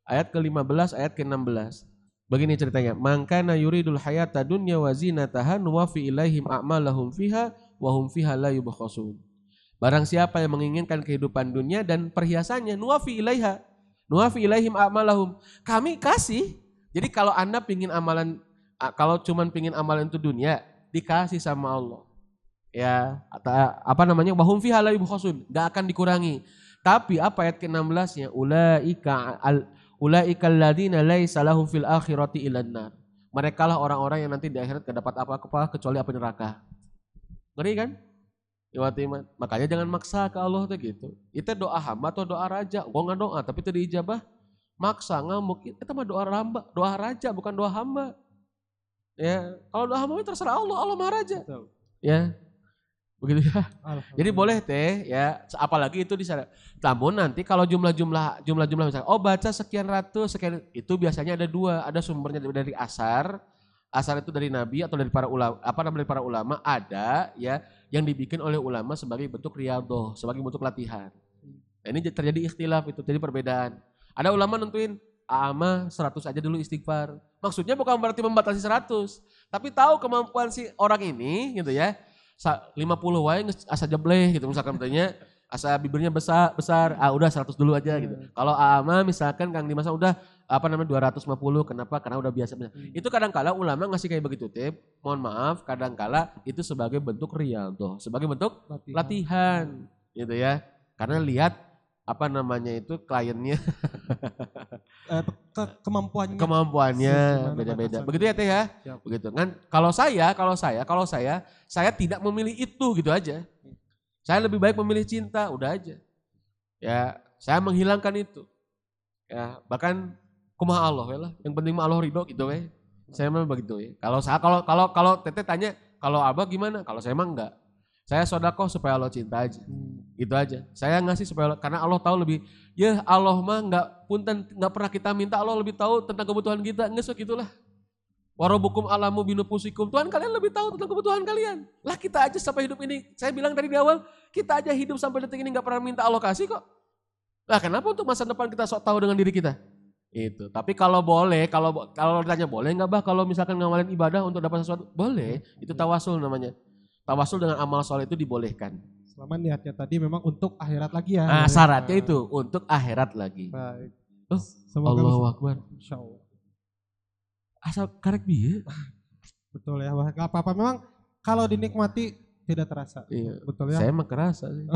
Speaker 2: ayat ke-15, ayat ke-16. Begini ceritanya, "Mangkana yuridul hayata dunya wa zinataha nuwafi ilaihim a'malahum fiha wa hum fiha la yubkhasun." Barang siapa yang menginginkan kehidupan dunia dan perhiasannya, nuwafi ilaiha, nuwafi ilaihim a'malahum. Kami kasih. Jadi kalau Anda pingin amalan kalau cuman pingin amalan itu dunia, dikasih sama Allah. Ya, apa namanya? Wahum fiha la yubkhasun, enggak akan dikurangi. Tapi apa ayat ke-16-nya? Ulaika al Ulaikal ladina laisa lahum fil akhirati ilan nar. Mereka lah orang-orang yang nanti di akhirat gak dapat apa-apa kecuali api neraka. Ngeri kan? Iman. Makanya jangan maksa ke Allah tuh gitu. Itu doa hamba atau doa raja. Gua nggak doa tapi itu diijabah. Maksa ngamuk. Itu mah doa hamba, doa raja bukan doa hamba. Ya, kalau doa hamba terserah Allah, Allah Maha Raja. Ya, begitu ya. Jadi boleh teh ya, apalagi itu di sana. Namun nanti kalau jumlah-jumlah jumlah-jumlah misalnya, oh baca sekian ratus, sekian itu biasanya ada dua, ada sumbernya dari asar, asar itu dari nabi atau dari para ulama, apa namanya dari para ulama ada ya yang dibikin oleh ulama sebagai bentuk riyadhah, sebagai bentuk latihan. Nah, ini terjadi ikhtilaf itu, jadi perbedaan. Ada ulama nentuin ama 100 aja dulu istighfar. Maksudnya bukan berarti membatasi 100, tapi tahu kemampuan si orang ini gitu ya 50 wae asa jebleh gitu misalkan tanya asa bibirnya besar besar ah udah 100 dulu aja gitu. Hmm. Kalau ama misalkan Kang Dimas udah apa namanya 250 kenapa? Karena udah biasa. Hmm. Itu kadang-kala ulama ngasih kayak begitu tip. Mohon maaf kadang-kala itu sebagai bentuk real tuh, sebagai bentuk latihan, latihan gitu ya. Karena lihat apa namanya itu kliennya
Speaker 1: eh, ke kemampuannya
Speaker 2: kemampuannya beda-beda begitu ya teh ya Siap. begitu kan kalau saya kalau saya kalau saya saya tidak memilih itu gitu aja saya lebih baik memilih cinta udah aja ya saya menghilangkan itu ya bahkan kumaha Allah ya lah yang penting mah Allah ridho gitu ya saya memang begitu ya kalau saya kalau kalau kalau teteh tanya kalau abah gimana kalau saya emang enggak saya sodakoh supaya Allah cinta aja. Hmm. Gitu aja. Saya ngasih supaya Allah, karena Allah tahu lebih. Ya Allah mah nggak punten nggak pernah kita minta Allah lebih tahu tentang kebutuhan kita. Nggak sok gitulah. Warobukum alamu binupusikum. Tuhan kalian lebih tahu tentang kebutuhan kalian. Lah kita aja sampai hidup ini. Saya bilang tadi di awal, kita aja hidup sampai detik ini nggak pernah minta alokasi kok. Lah kenapa untuk masa depan kita sok tahu dengan diri kita? Itu. Tapi kalau boleh, kalau kalau ditanya boleh nggak bah kalau misalkan ngamalin ibadah untuk dapat sesuatu? Boleh. Itu tawasul namanya. Tawasul dengan amal soleh itu dibolehkan.
Speaker 1: Selama niatnya tadi memang untuk akhirat lagi ya.
Speaker 2: Nah, syaratnya itu untuk akhirat lagi.
Speaker 1: Baik.
Speaker 2: Oh, Semoga Allah Akbar. Insya Allah. Asal karek dia.
Speaker 1: Betul ya, gak apa-apa. Memang kalau dinikmati tidak terasa.
Speaker 2: Iya. Betul ya. Saya emang kerasa sih.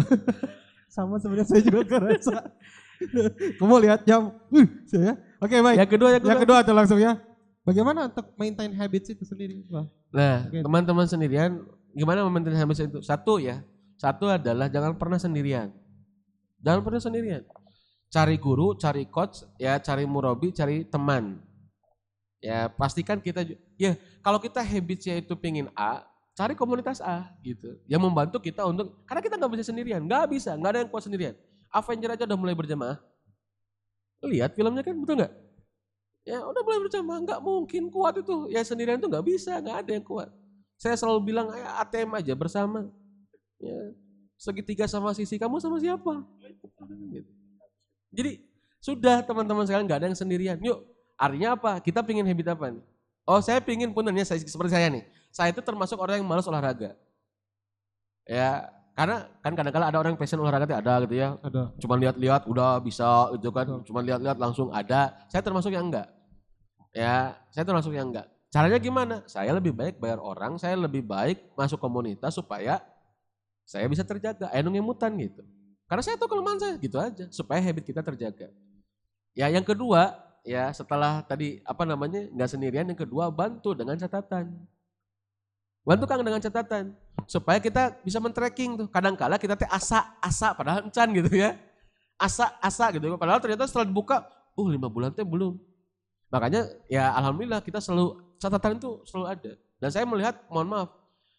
Speaker 1: Sama sebenarnya saya juga kerasa. Kamu lihat jam. Uh, saya. Oke baik.
Speaker 2: Yang kedua, yang kedua.
Speaker 1: Yang kedua tuh langsung ya. Bagaimana untuk maintain habits itu sendiri? Wah,
Speaker 2: Nah,
Speaker 1: Oke.
Speaker 2: teman-teman sendirian gimana memaintain habits itu? Satu ya, satu adalah jangan pernah sendirian. Jangan pernah sendirian. Cari guru, cari coach, ya cari murabi, cari teman. Ya pastikan kita, ya kalau kita habitsnya itu pingin A, cari komunitas A gitu. Yang membantu kita untuk, karena kita nggak bisa sendirian, nggak bisa, nggak ada yang kuat sendirian. Avenger aja udah mulai berjamaah. Lihat filmnya kan, betul nggak? Ya udah mulai berjamaah, nggak mungkin kuat itu. Ya sendirian itu nggak bisa, nggak ada yang kuat. Saya selalu bilang "Ayo ATM aja bersama. Ya, segitiga sama sisi kamu sama siapa? Gitu. Jadi sudah teman-teman sekalian nggak ada yang sendirian. Yuk, artinya apa? Kita pingin habit apa nih? Oh saya pingin puntennya saya, seperti saya nih. Saya itu termasuk orang yang malas olahraga. Ya, karena kan kadang-kadang ada orang yang passion olahraga ada gitu ya.
Speaker 1: ada.
Speaker 2: Cuma lihat-lihat udah bisa gitu kan. Cuma lihat-lihat langsung ada. Saya termasuk yang enggak. Ya, saya termasuk yang enggak. Caranya gimana? Saya lebih baik bayar orang, saya lebih baik masuk komunitas supaya saya bisa terjaga. Ayo ngemutan gitu. Karena saya tahu kelemahan saya gitu aja supaya habit kita terjaga. Ya, yang kedua, ya setelah tadi apa namanya? nggak sendirian, yang kedua bantu dengan catatan. Bantu Kang dengan catatan supaya kita bisa men-tracking tuh. Kadang-kala kita teh asa, asa padahal encan gitu ya. Asa, asa gitu. Padahal ternyata setelah dibuka, uh lima bulan teh belum. Makanya ya alhamdulillah kita selalu catatan itu selalu ada. Dan saya melihat, mohon maaf,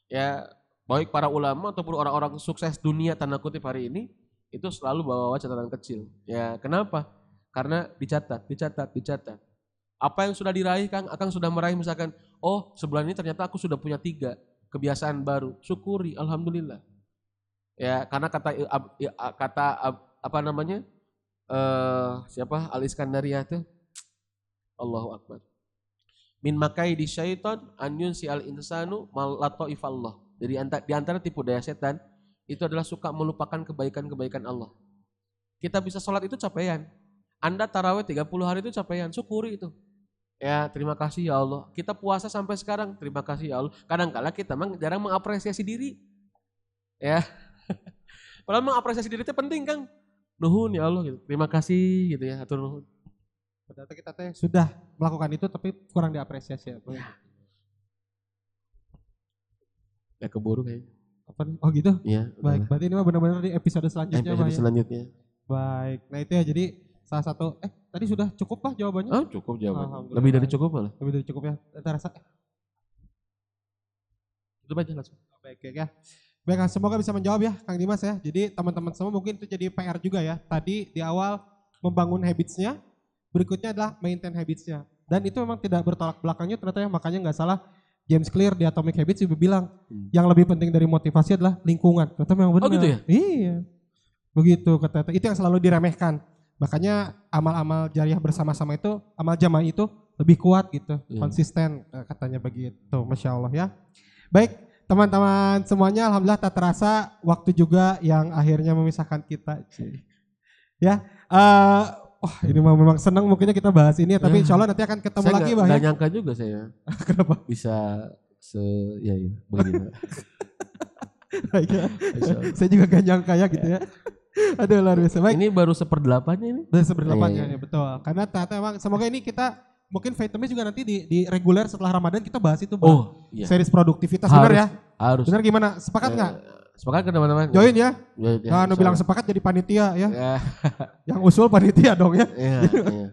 Speaker 2: ya baik para ulama ataupun orang-orang sukses dunia tanda kutip hari ini itu selalu bawa catatan kecil. Ya kenapa? Karena dicatat, dicatat, dicatat. Apa yang sudah diraih Kang, Akang sudah meraih misalkan, oh sebulan ini ternyata aku sudah punya tiga kebiasaan baru. Syukuri, alhamdulillah. Ya karena kata kata apa namanya eh siapa Al Iskandariyah tuh Allahu Akbar. Min makai di syaiton anyun si al insanu malato ifallah. Jadi di antara tipu daya setan itu adalah suka melupakan kebaikan-kebaikan Allah. Kita bisa sholat itu capaian. Anda taraweh 30 hari itu capaian, syukuri itu. Ya terima kasih ya Allah. Kita puasa sampai sekarang, terima kasih ya Allah. Kadang-kala kita memang jarang mengapresiasi diri. Ya. Padahal mengapresiasi diri itu penting Kang. Nuhun ya Allah gitu. Terima kasih gitu ya. Atur nuhun.
Speaker 1: Ternyata kita teh sudah melakukan itu tapi kurang diapresiasi ya. Bang.
Speaker 2: Ya keburu kayaknya.
Speaker 1: Apa nih? Oh gitu?
Speaker 2: Iya.
Speaker 1: Baik, berarti ini mah benar-benar di episode selanjutnya
Speaker 2: Episode
Speaker 1: ya.
Speaker 2: selanjutnya.
Speaker 1: Baik, nah itu ya jadi salah satu, eh tadi sudah cukup Pak jawabannya?
Speaker 2: Oh cukup jawabannya. Lebih dari cukup malah.
Speaker 1: Lebih dari cukup ya, kita rasa.
Speaker 2: Itu aja langsung.
Speaker 1: Baik ya. Baik, semoga bisa menjawab ya Kang Dimas ya. Jadi teman-teman semua mungkin itu jadi PR juga ya. Tadi di awal membangun habitsnya, berikutnya adalah maintain habitsnya. Dan itu memang tidak bertolak belakangnya ternyata ya makanya nggak salah James Clear di Atomic Habits juga bilang
Speaker 2: Hmm.
Speaker 1: yang lebih penting dari motivasi adalah lingkungan. Ternyata memang benar.
Speaker 2: Oh, gitu ya?
Speaker 1: Iya. Begitu kata itu yang selalu diremehkan. Makanya amal-amal jariah bersama-sama itu, amal jamaah itu lebih kuat gitu,
Speaker 2: Iya.
Speaker 1: konsisten eh, katanya begitu. Masya Allah ya. Baik, teman-teman semuanya alhamdulillah tak terasa waktu juga yang akhirnya memisahkan kita. Ya, eh, wah ini mah memang senang mungkinnya kita bahas ini ya, tapi
Speaker 2: Ya.
Speaker 1: insya Allah nanti akan ketemu
Speaker 2: Saya
Speaker 1: lagi
Speaker 2: nggak-
Speaker 1: Bah
Speaker 2: nggak
Speaker 1: ya.
Speaker 2: nyangka juga saya
Speaker 1: Kenapa?
Speaker 2: bisa se ya ya begini.
Speaker 1: Ya. Saya juga gak nyangka ya gitu ya. Aduh luar biasa. Baik,
Speaker 2: Ini baru seperdelapannya ini.
Speaker 1: Dan seberlapannya
Speaker 2: Iya, iya.
Speaker 1: ya betul. Karena ternyata emang semoga ini kita mungkin vitamin juga nanti di, di reguler setelah Ramadan kita bahas itu Bang.
Speaker 2: Oh iya.
Speaker 1: Series produktivitas
Speaker 2: Harus.
Speaker 1: benar ya?
Speaker 2: Harus.
Speaker 1: Benar gimana? Sepakat nggak?
Speaker 2: Eh, Sepakat kan teman-teman?
Speaker 1: Join ya?
Speaker 2: Ya, ya,
Speaker 1: Nah, anu bilang sepakat jadi panitia ya.
Speaker 2: Ya,
Speaker 1: Yang usul panitia dong ya.
Speaker 2: ya, ya.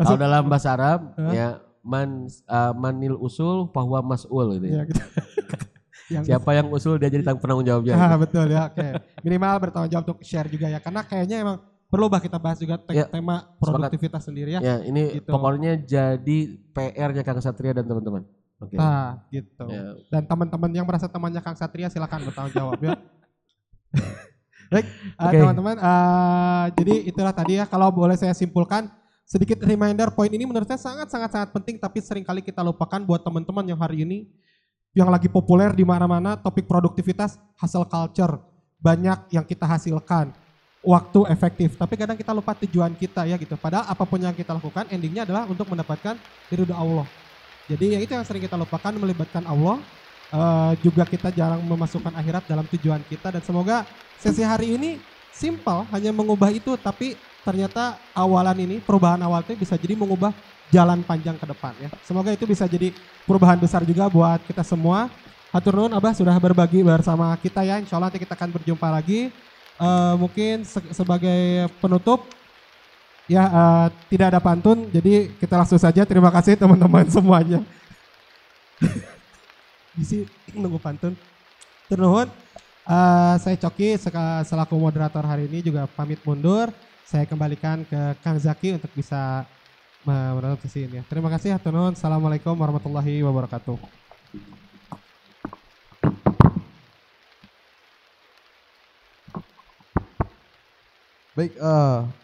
Speaker 2: Kalau dalam bahasa Arab ya man uh, manil usul bahwa mas'ul gitu ya.
Speaker 1: Ya, gitu. Yang
Speaker 2: Siapa yang usul dia jadi penanggung jawabnya.
Speaker 1: Ah, betul ya. Oke. Minimal bertanggung jawab untuk share juga ya. Karena kayaknya emang perlu bah kita bahas juga te-
Speaker 2: Ya,
Speaker 1: tema produktivitas sendiri ya.
Speaker 2: Ya, ini
Speaker 1: Gitu.
Speaker 2: pokoknya jadi PR-nya Kang Satria dan teman-teman. Oke.
Speaker 1: Nah, gitu.
Speaker 2: Ya,
Speaker 1: Dan teman-teman yang merasa temannya Kang Satria silakan bertanggung jawab ya. Baik, uh, teman-teman. uh, jadi itulah tadi ya. Kalau boleh saya simpulkan sedikit reminder poin ini menurut saya sangat sangat sangat penting tapi sering kali kita lupakan buat teman-teman yang hari ini yang lagi populer di mana-mana topik produktivitas hasil culture banyak yang kita hasilkan. Waktu efektif. Tapi kadang kita lupa tujuan kita ya gitu. Padahal apa pun yang kita lakukan endingnya adalah untuk mendapatkan ridho Allah. Jadi ya itu yang sering kita lupakan melibatkan Allah. Eh, juga kita jarang memasukkan akhirat dalam tujuan kita. Dan semoga sesi hari ini simple hanya mengubah itu tapi ternyata awalan ini perubahan awal itu bisa jadi mengubah jalan panjang ke depan ya. Semoga itu bisa jadi perubahan besar juga buat kita semua. Hatur nuhun Abah sudah berbagi bersama kita ya. Insya Allah nanti kita akan berjumpa lagi. Eh, mungkin se- sebagai penutup ya eh, tidak ada pantun, jadi kita langsung saja. Terima kasih teman-teman semuanya. Isi nunggu pantun. Ternuhun. Eh, saya Coki selaku moderator hari ini juga pamit mundur. Saya kembalikan ke Kang Zaki untuk bisa sesi ini. ya. Terima kasih. Hatur nuhun. Assalamualaikum warahmatullahi wabarakatuh.
Speaker 5: Baik, eh